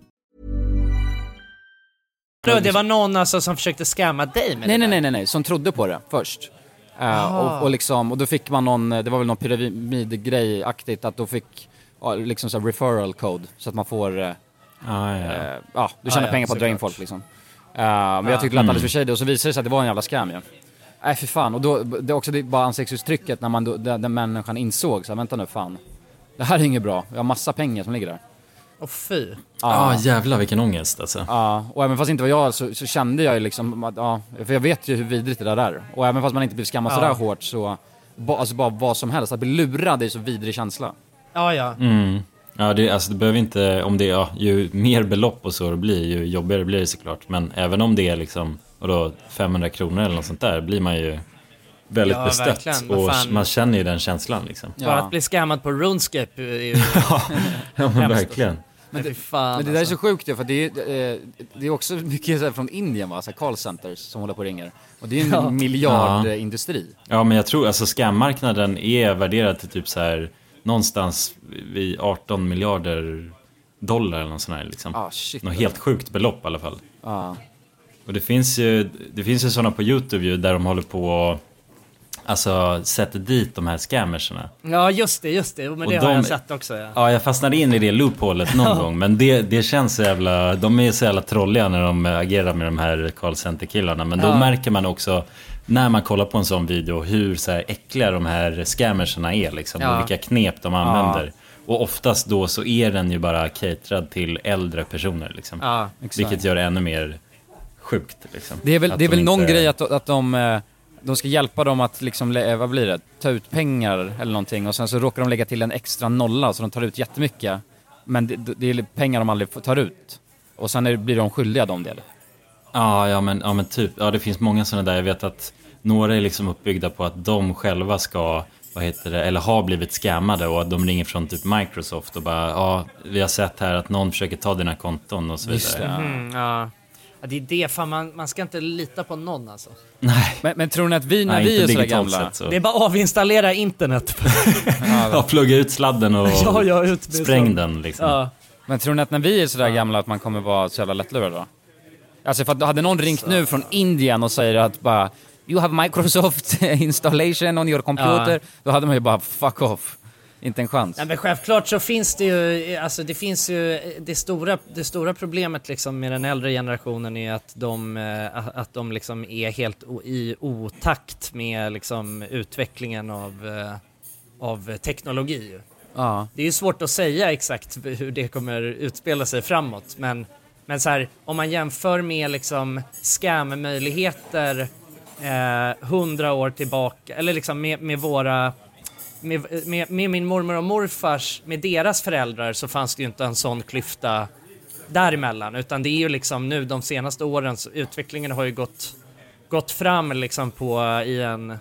Det var någon alltså som försökte scamma dig med Nej, det nej, nej, nej, nej, som trodde på det först. Eh, Ah. och, och, liksom, och då fick man någon, det var väl någon pyramidgrej-aktigt, att då fick ja, liksom så här referral code, så att man får, eh, ja. eh, ja, du tjänar Ja, ja, pengar på att dra in folk liksom. Eh, men Ja. jag tyckte det lät alldeles Mm. för shady och så visade det sig att det var en jävla scam ju. Nej för fan, och då, det är också det, bara ansiktsuttrycket när man då, den, den människan insåg så här, vänta nu fan. Det här är inget bra, jag har massa pengar som ligger där. Åh fy. Ja, jävlar vilken ångest alltså. Ja, och även fast det inte var jag så, så kände jag ju liksom att, ja, för jag vet ju hur vidrigt det där är. Och även fast man inte blir skammad sådär hårt så, ba, alltså bara vad som helst, att bli lurad är så vidrig känsla. Ja, ja. Mm. Ja, det, alltså, det behöver inte, om det, ja, ju mer belopp och så det blir, ju jobbigare blir det såklart. Men även om det är liksom, och då 500 kronor eller något sånt där, blir man ju väldigt Ja, bestött. verkligen. Och man känner ju den känslan liksom. Bara att bli scammad på RuneScape är ju Ja, men verkligen. Men det, fan, men det där alltså. är så sjukt ju, för det är, eh, det är också mycket så från Indien va, så här call centers som håller på och ringer. Och det är en Ja. miljardindustri. Ja, men jag tror, alltså scam-marknaden är värderad till typ så här, någonstans vid 18 miljarder dollar eller något sånt här liksom. Ah, shit. Något helt sjukt belopp i alla fall. Ja. Och det finns ju, det finns ju sådana på YouTube ju där de håller på och Alltså sätter dit de här scammerserna. Ja, just det, just det. Men Och det har de- jag sett också. Ja. Ja, jag fastnade in i det loopholet någon gång. Men det, det känns så jävla... De är så jävla trolliga när de agerar med de här call center-killarna. Men då Ja. märker man också, när man kollar på en sån video, hur så här äckliga de här scammerserna är. Liksom, Ja. Och vilka knep de använder. Och oftast då så är den ju bara caterad till äldre personer. Liksom. Ja. Vilket gör det ännu mer sjukt. Liksom. Det är väl, Att det är de väl någon inte- grej att, att de, eh, de ska hjälpa dem att liksom, lä- vad blir det, ta ut pengar eller någonting och sen så råkar de lägga till en extra nolla så de tar ut jättemycket. Men det, det är pengar de aldrig tar ut. Och sen är, blir de skyldiga dem det. Ja, ja, men, ja men typ. Ja, det finns många sådana där. Jag vet att några är liksom uppbyggda på att de själva ska, vad heter det, eller har blivit scammade och att de ringer från typ Microsoft och bara, ja, vi har sett här att någon försöker ta dina konton och så vidare. Mhm, ja. Ja, det är det. Fan, man, man ska inte lita på någon alltså. Nej. Men, men tror ni att vi, när Nej, vi är sådär gamla... sett så. Det är bara att avinstallera internet. Ja, plugga ut sladden och Ja, ja, ut spräng så. den liksom. Ja. Men tror ni att när vi är sådär gamla att man kommer vara så jävla lättlurad då? Alltså för att hade någon ringt nu från Indien och säger att bara You have Microsoft installation on your computer. Ja. Då hade man ju bara fuck off. Inte en chans. Nej, men självklart så finns det ju, alltså det finns ju, det stora, det stora problemet liksom med den äldre generationen är att de, eh, att de liksom är helt i otakt med liksom utvecklingen av, eh, av teknologi. Ja. Det är ju svårt att säga exakt hur det kommer utspela sig framåt, men, men så här, om man jämför med liksom scam-möjligheter eh, hundra år tillbaka, eller liksom med, med våra med, med, med min mormor och morfars, med deras föräldrar så fanns det ju inte en sån klyfta däremellan utan det är ju liksom nu de senaste åren så utvecklingen har ju gått, gått fram liksom på i en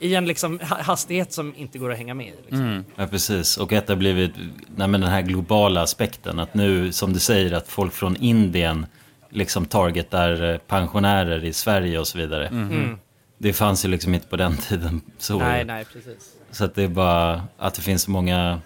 i en liksom ha- hastighet som inte går att hänga med i. Liksom. Ja, precis. Och att det har blivit nej, den här globala aspekten. Att nu, som du säger, att folk från Indien liksom targetar eh, pensionärer i Sverige och så vidare. Mm. Det fanns ju liksom inte på den tiden. Så, Nej, nej, precis. så att det är bara att det finns så många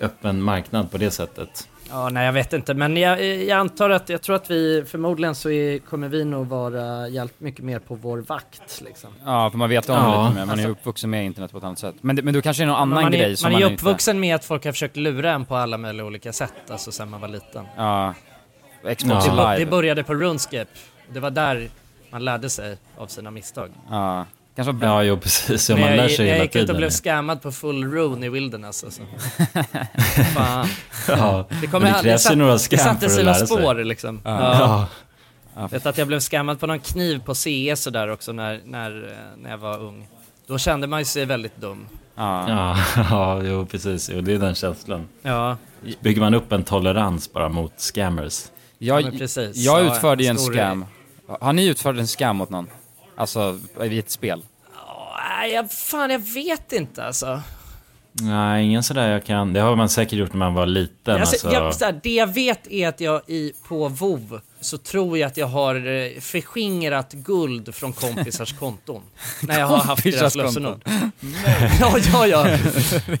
öppen marknad på det sättet. Ja, nej jag vet inte, men jag, jag antar att, jag tror att vi, förmodligen så är, kommer vi nog vara hjälpt mycket mer på vår vakt liksom. Ja, för man vet om Ja. det lite mer. Man är Alltså- uppvuxen med internet på ett annat sätt. Men, det- men då kanske är någon annan man är, grej som man är ju inte... uppvuxen med att folk har försökt lura en på alla möjliga olika sätt, alltså sen man var liten. Ja. Xbox Det, bo- live. det började på RuneScape, det var där man lärde sig av sina misstag. Ja. Kanske var Ja, jo precis. Ja, man jag, lär sig jag hela gick ut och blev scammad på full rune i Wilderness alltså. Fan. Ja, Det, kommer det krävs ju några det scam satte för att sina lära sig. spår liksom. Ja. Ja. Vet att jag blev scammad på någon kniv på CS och där också när, när, eh, när jag var ung. Då kände man ju sig väldigt dum. Ja. Ja, ja, jo precis. Jo, det är den känslan. Ja. Bygger man upp en tolerans bara mot scammers? Jag, Ja, jag Ja, utförde ju en scam. Har ni utfört en scam mot någon? Alltså, i ett spel? Nej, jag, fan jag vet inte alltså. Nej, ingen sådär jag kan. Det har man säkert gjort när man var liten. alltså, Alltså, jag, så här, det jag vet är att jag i, på WoW så tror jag att jag har eh, förskingrat guld från kompisars konton. när jag har haft deras lösenord. ja, ja, ja.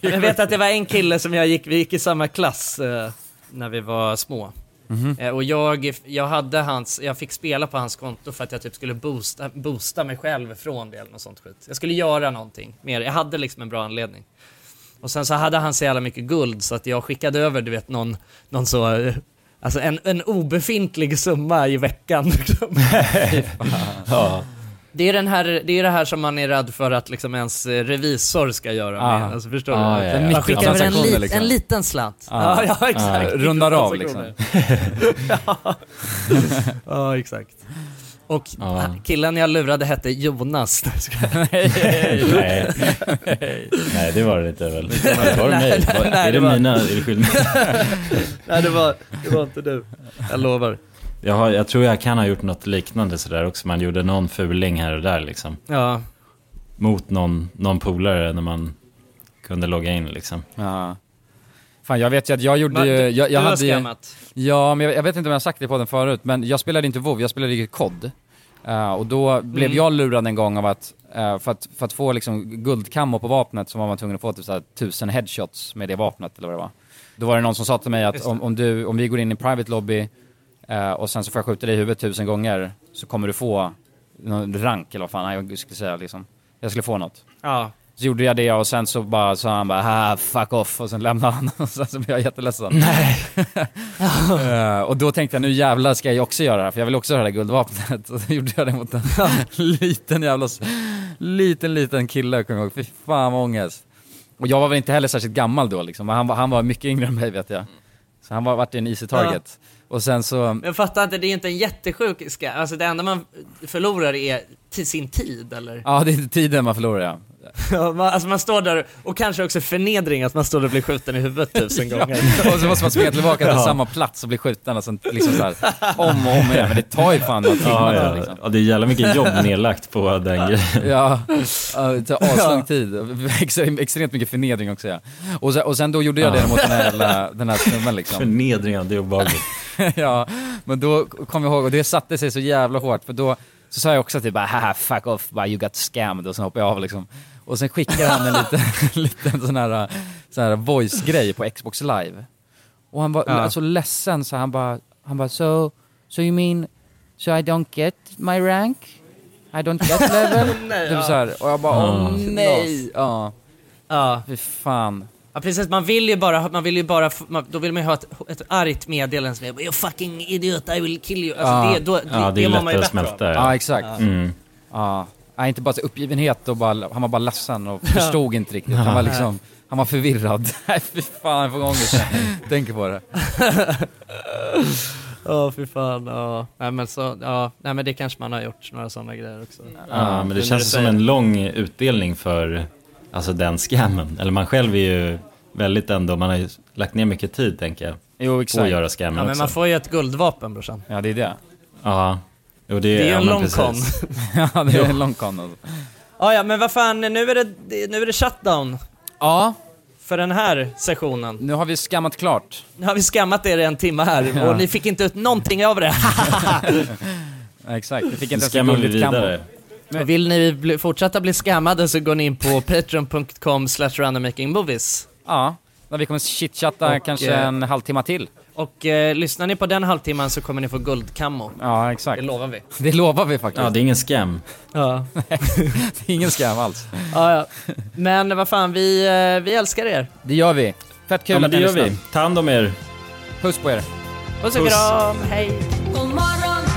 Jag vet att det var en kille som jag gick, vi gick i samma klass eh, när vi var små. Eh, och jag, jag hade hans, jag fick spela på hans konto för att jag typ skulle boosta, boosta mig själv från det eller något sånt skit. Jag skulle göra någonting mer, jag hade liksom en bra anledning. Och sen så hade han så jävla mycket guld så att jag skickade över, du vet, någon, någon så, alltså en, en obefintlig summa i veckan. liksom. ja. Det är, den här, det är det här som man är rädd för att liksom ens eh, revisor ska göra Ah. med. Alltså, förstår Ah, du? ja, ja. Man skickar över en, lit, liksom. en liten slant. Ah. Ja, ja, exakt. Ah, rundar av, Transaktioner. ja. ja, exakt. Och Ja. killen jag lurade hette Jonas. Nej. Nej, det var det inte väl? Var det mig? Nej, Var- nej, är det det var- mina? Är det skillnad? Nej, det var, det var inte du. Jag lovar. Jag, har, jag tror jag kan ha gjort något liknande sådär också. Man gjorde någon fuling här och där liksom. Ja. Mot någon, någon polare när man kunde logga in liksom. Ja. Fan, jag vet ju att jag gjorde Men ju... Jag, jag du hade ju. Ja, men jag, jag vet inte om jag har sagt det på den förut, men jag spelade inte WoW, jag spelade ju COD. Eh, och då blev Mm. jag lurad en gång av att, eh, för att, för att få liksom guldkammo på vapnet så var man tvungen att få typ såhär tusen headshots med det vapnet eller vad det var. Då var det någon som sa till mig att om, om, du, om vi går in i private lobby eh, och sen så får jag skjuta dig i huvudet tusen gånger så kommer du få någon rank eller vad fan jag skulle säga liksom. Jag skulle få något. Ja. Så gjorde jag det och sen så bara sa han bara fuck off och sen lämnade han och sen så blev jag jätteledsen. Nej. och då tänkte jag nu jävlar ska jag också göra det här för jag vill också ha det här guldvapnet. Och så gjorde jag det mot en liten jävla, liten liten kille kommer jag ihåg. Fy fan vad ångest. Och jag var väl inte heller särskilt gammal då liksom. Han var, han var mycket yngre än mig vet jag. Så han var varit en easy target. Och sen så, Men jag fattar inte, det är inte en jättesjuk ska. Alltså det enda man förlorar är sin tid eller? ja det är tiden man förlorar ja. Ja, man, alltså man står där och kanske också förnedring att man står där och blir skjuten i huvudet tusen gånger. och så måste man springa tillbaka till Ja. samma plats och bli skjuten och sen liksom så här, om och om igen. Men det tar ju fan några timmar Ja, ja. liksom. ja, det är jävla mycket jobb nedlagt på den grejen. Ja, det tar aslång tid. Extremt, mycket förnedring också ja. Och sen, och sen då gjorde jag det mot den här, jävla- den här snubben liksom. Förnedringen, det är obehagligt. ja, men då kom jag ihåg, och det satte sig så jävla hårt, för då så sa jag också typ bara haha fuck off, bara you got scammed och sen hoppade jag av liksom. Och sen skickade han en liten, liten sån här, sån här voice-grej på Xbox live. Och han var Ja. så ledsen så han bara, han bara so, so you mean, so I don't get my rank? I don't get level? Nej, typ ja. så här. Och jag bara, åh Ja. nej! Ja, Ja. fy fan. Ja precis, man vill ju bara, man vill ju bara, man, då vill man ju ha ett, ett argt meddelande som är You fucking idiot, I will kill you. Alltså Ja. det, då, Ja, det är mår man ju lättare att bättre av. Ja, exakt. Mm. Ja, nej, inte bara så uppgivenhet och bara, han var bara ledsen och förstod inte riktigt. Han var liksom, han var förvirrad. Nej fy fan, jag får ångest tänker på det. Ja, fy fan. Ja. Nej, men så, ja. Nej, men det kanske man har gjort, några sådana grejer också. Ja, men det känns som en lång utdelning för alltså, den scammen. Eller man själv är ju väldigt ändå, man har ju lagt ner mycket tid tänker jag. Jo På att exakt. göra scammen Ja, men också. man får ju ett guldvapen brorsan. Ja det är det. Ja, jo, det, Det är ju ja, en men lång con. ja det är en lång con alltså. Ja, ja, men vad fan, nu är det, nu är det shutdown Ja, för den här sessionen. nu har vi skammat klart. Nu har vi skammat er i en timme här Ja. och ni fick inte ut någonting av det. Ja, exakt, vi fick inte ens en skammar vi gulligt Och vill ni bli, fortsätta bli scammade så går ni in på patreon.com slash randommakingmovies. Ja, där vi kommer chitchatta Och, kanske eh, en halvtimme till. Och eh, lyssnar ni på den halvtimman så kommer ni få guldkammo. Ja, exakt. Det lovar vi. Det lovar vi faktiskt. Ja, det är ingen scam. Ja. det är ingen skam alls. ja, ja. Men vad fan, vi, eh, vi älskar er. Det gör vi. Fett kul Ja, men att det ni gör lyssnar. vi. Ta hand om er. Puss på er. Puss och kram, hej! God morgon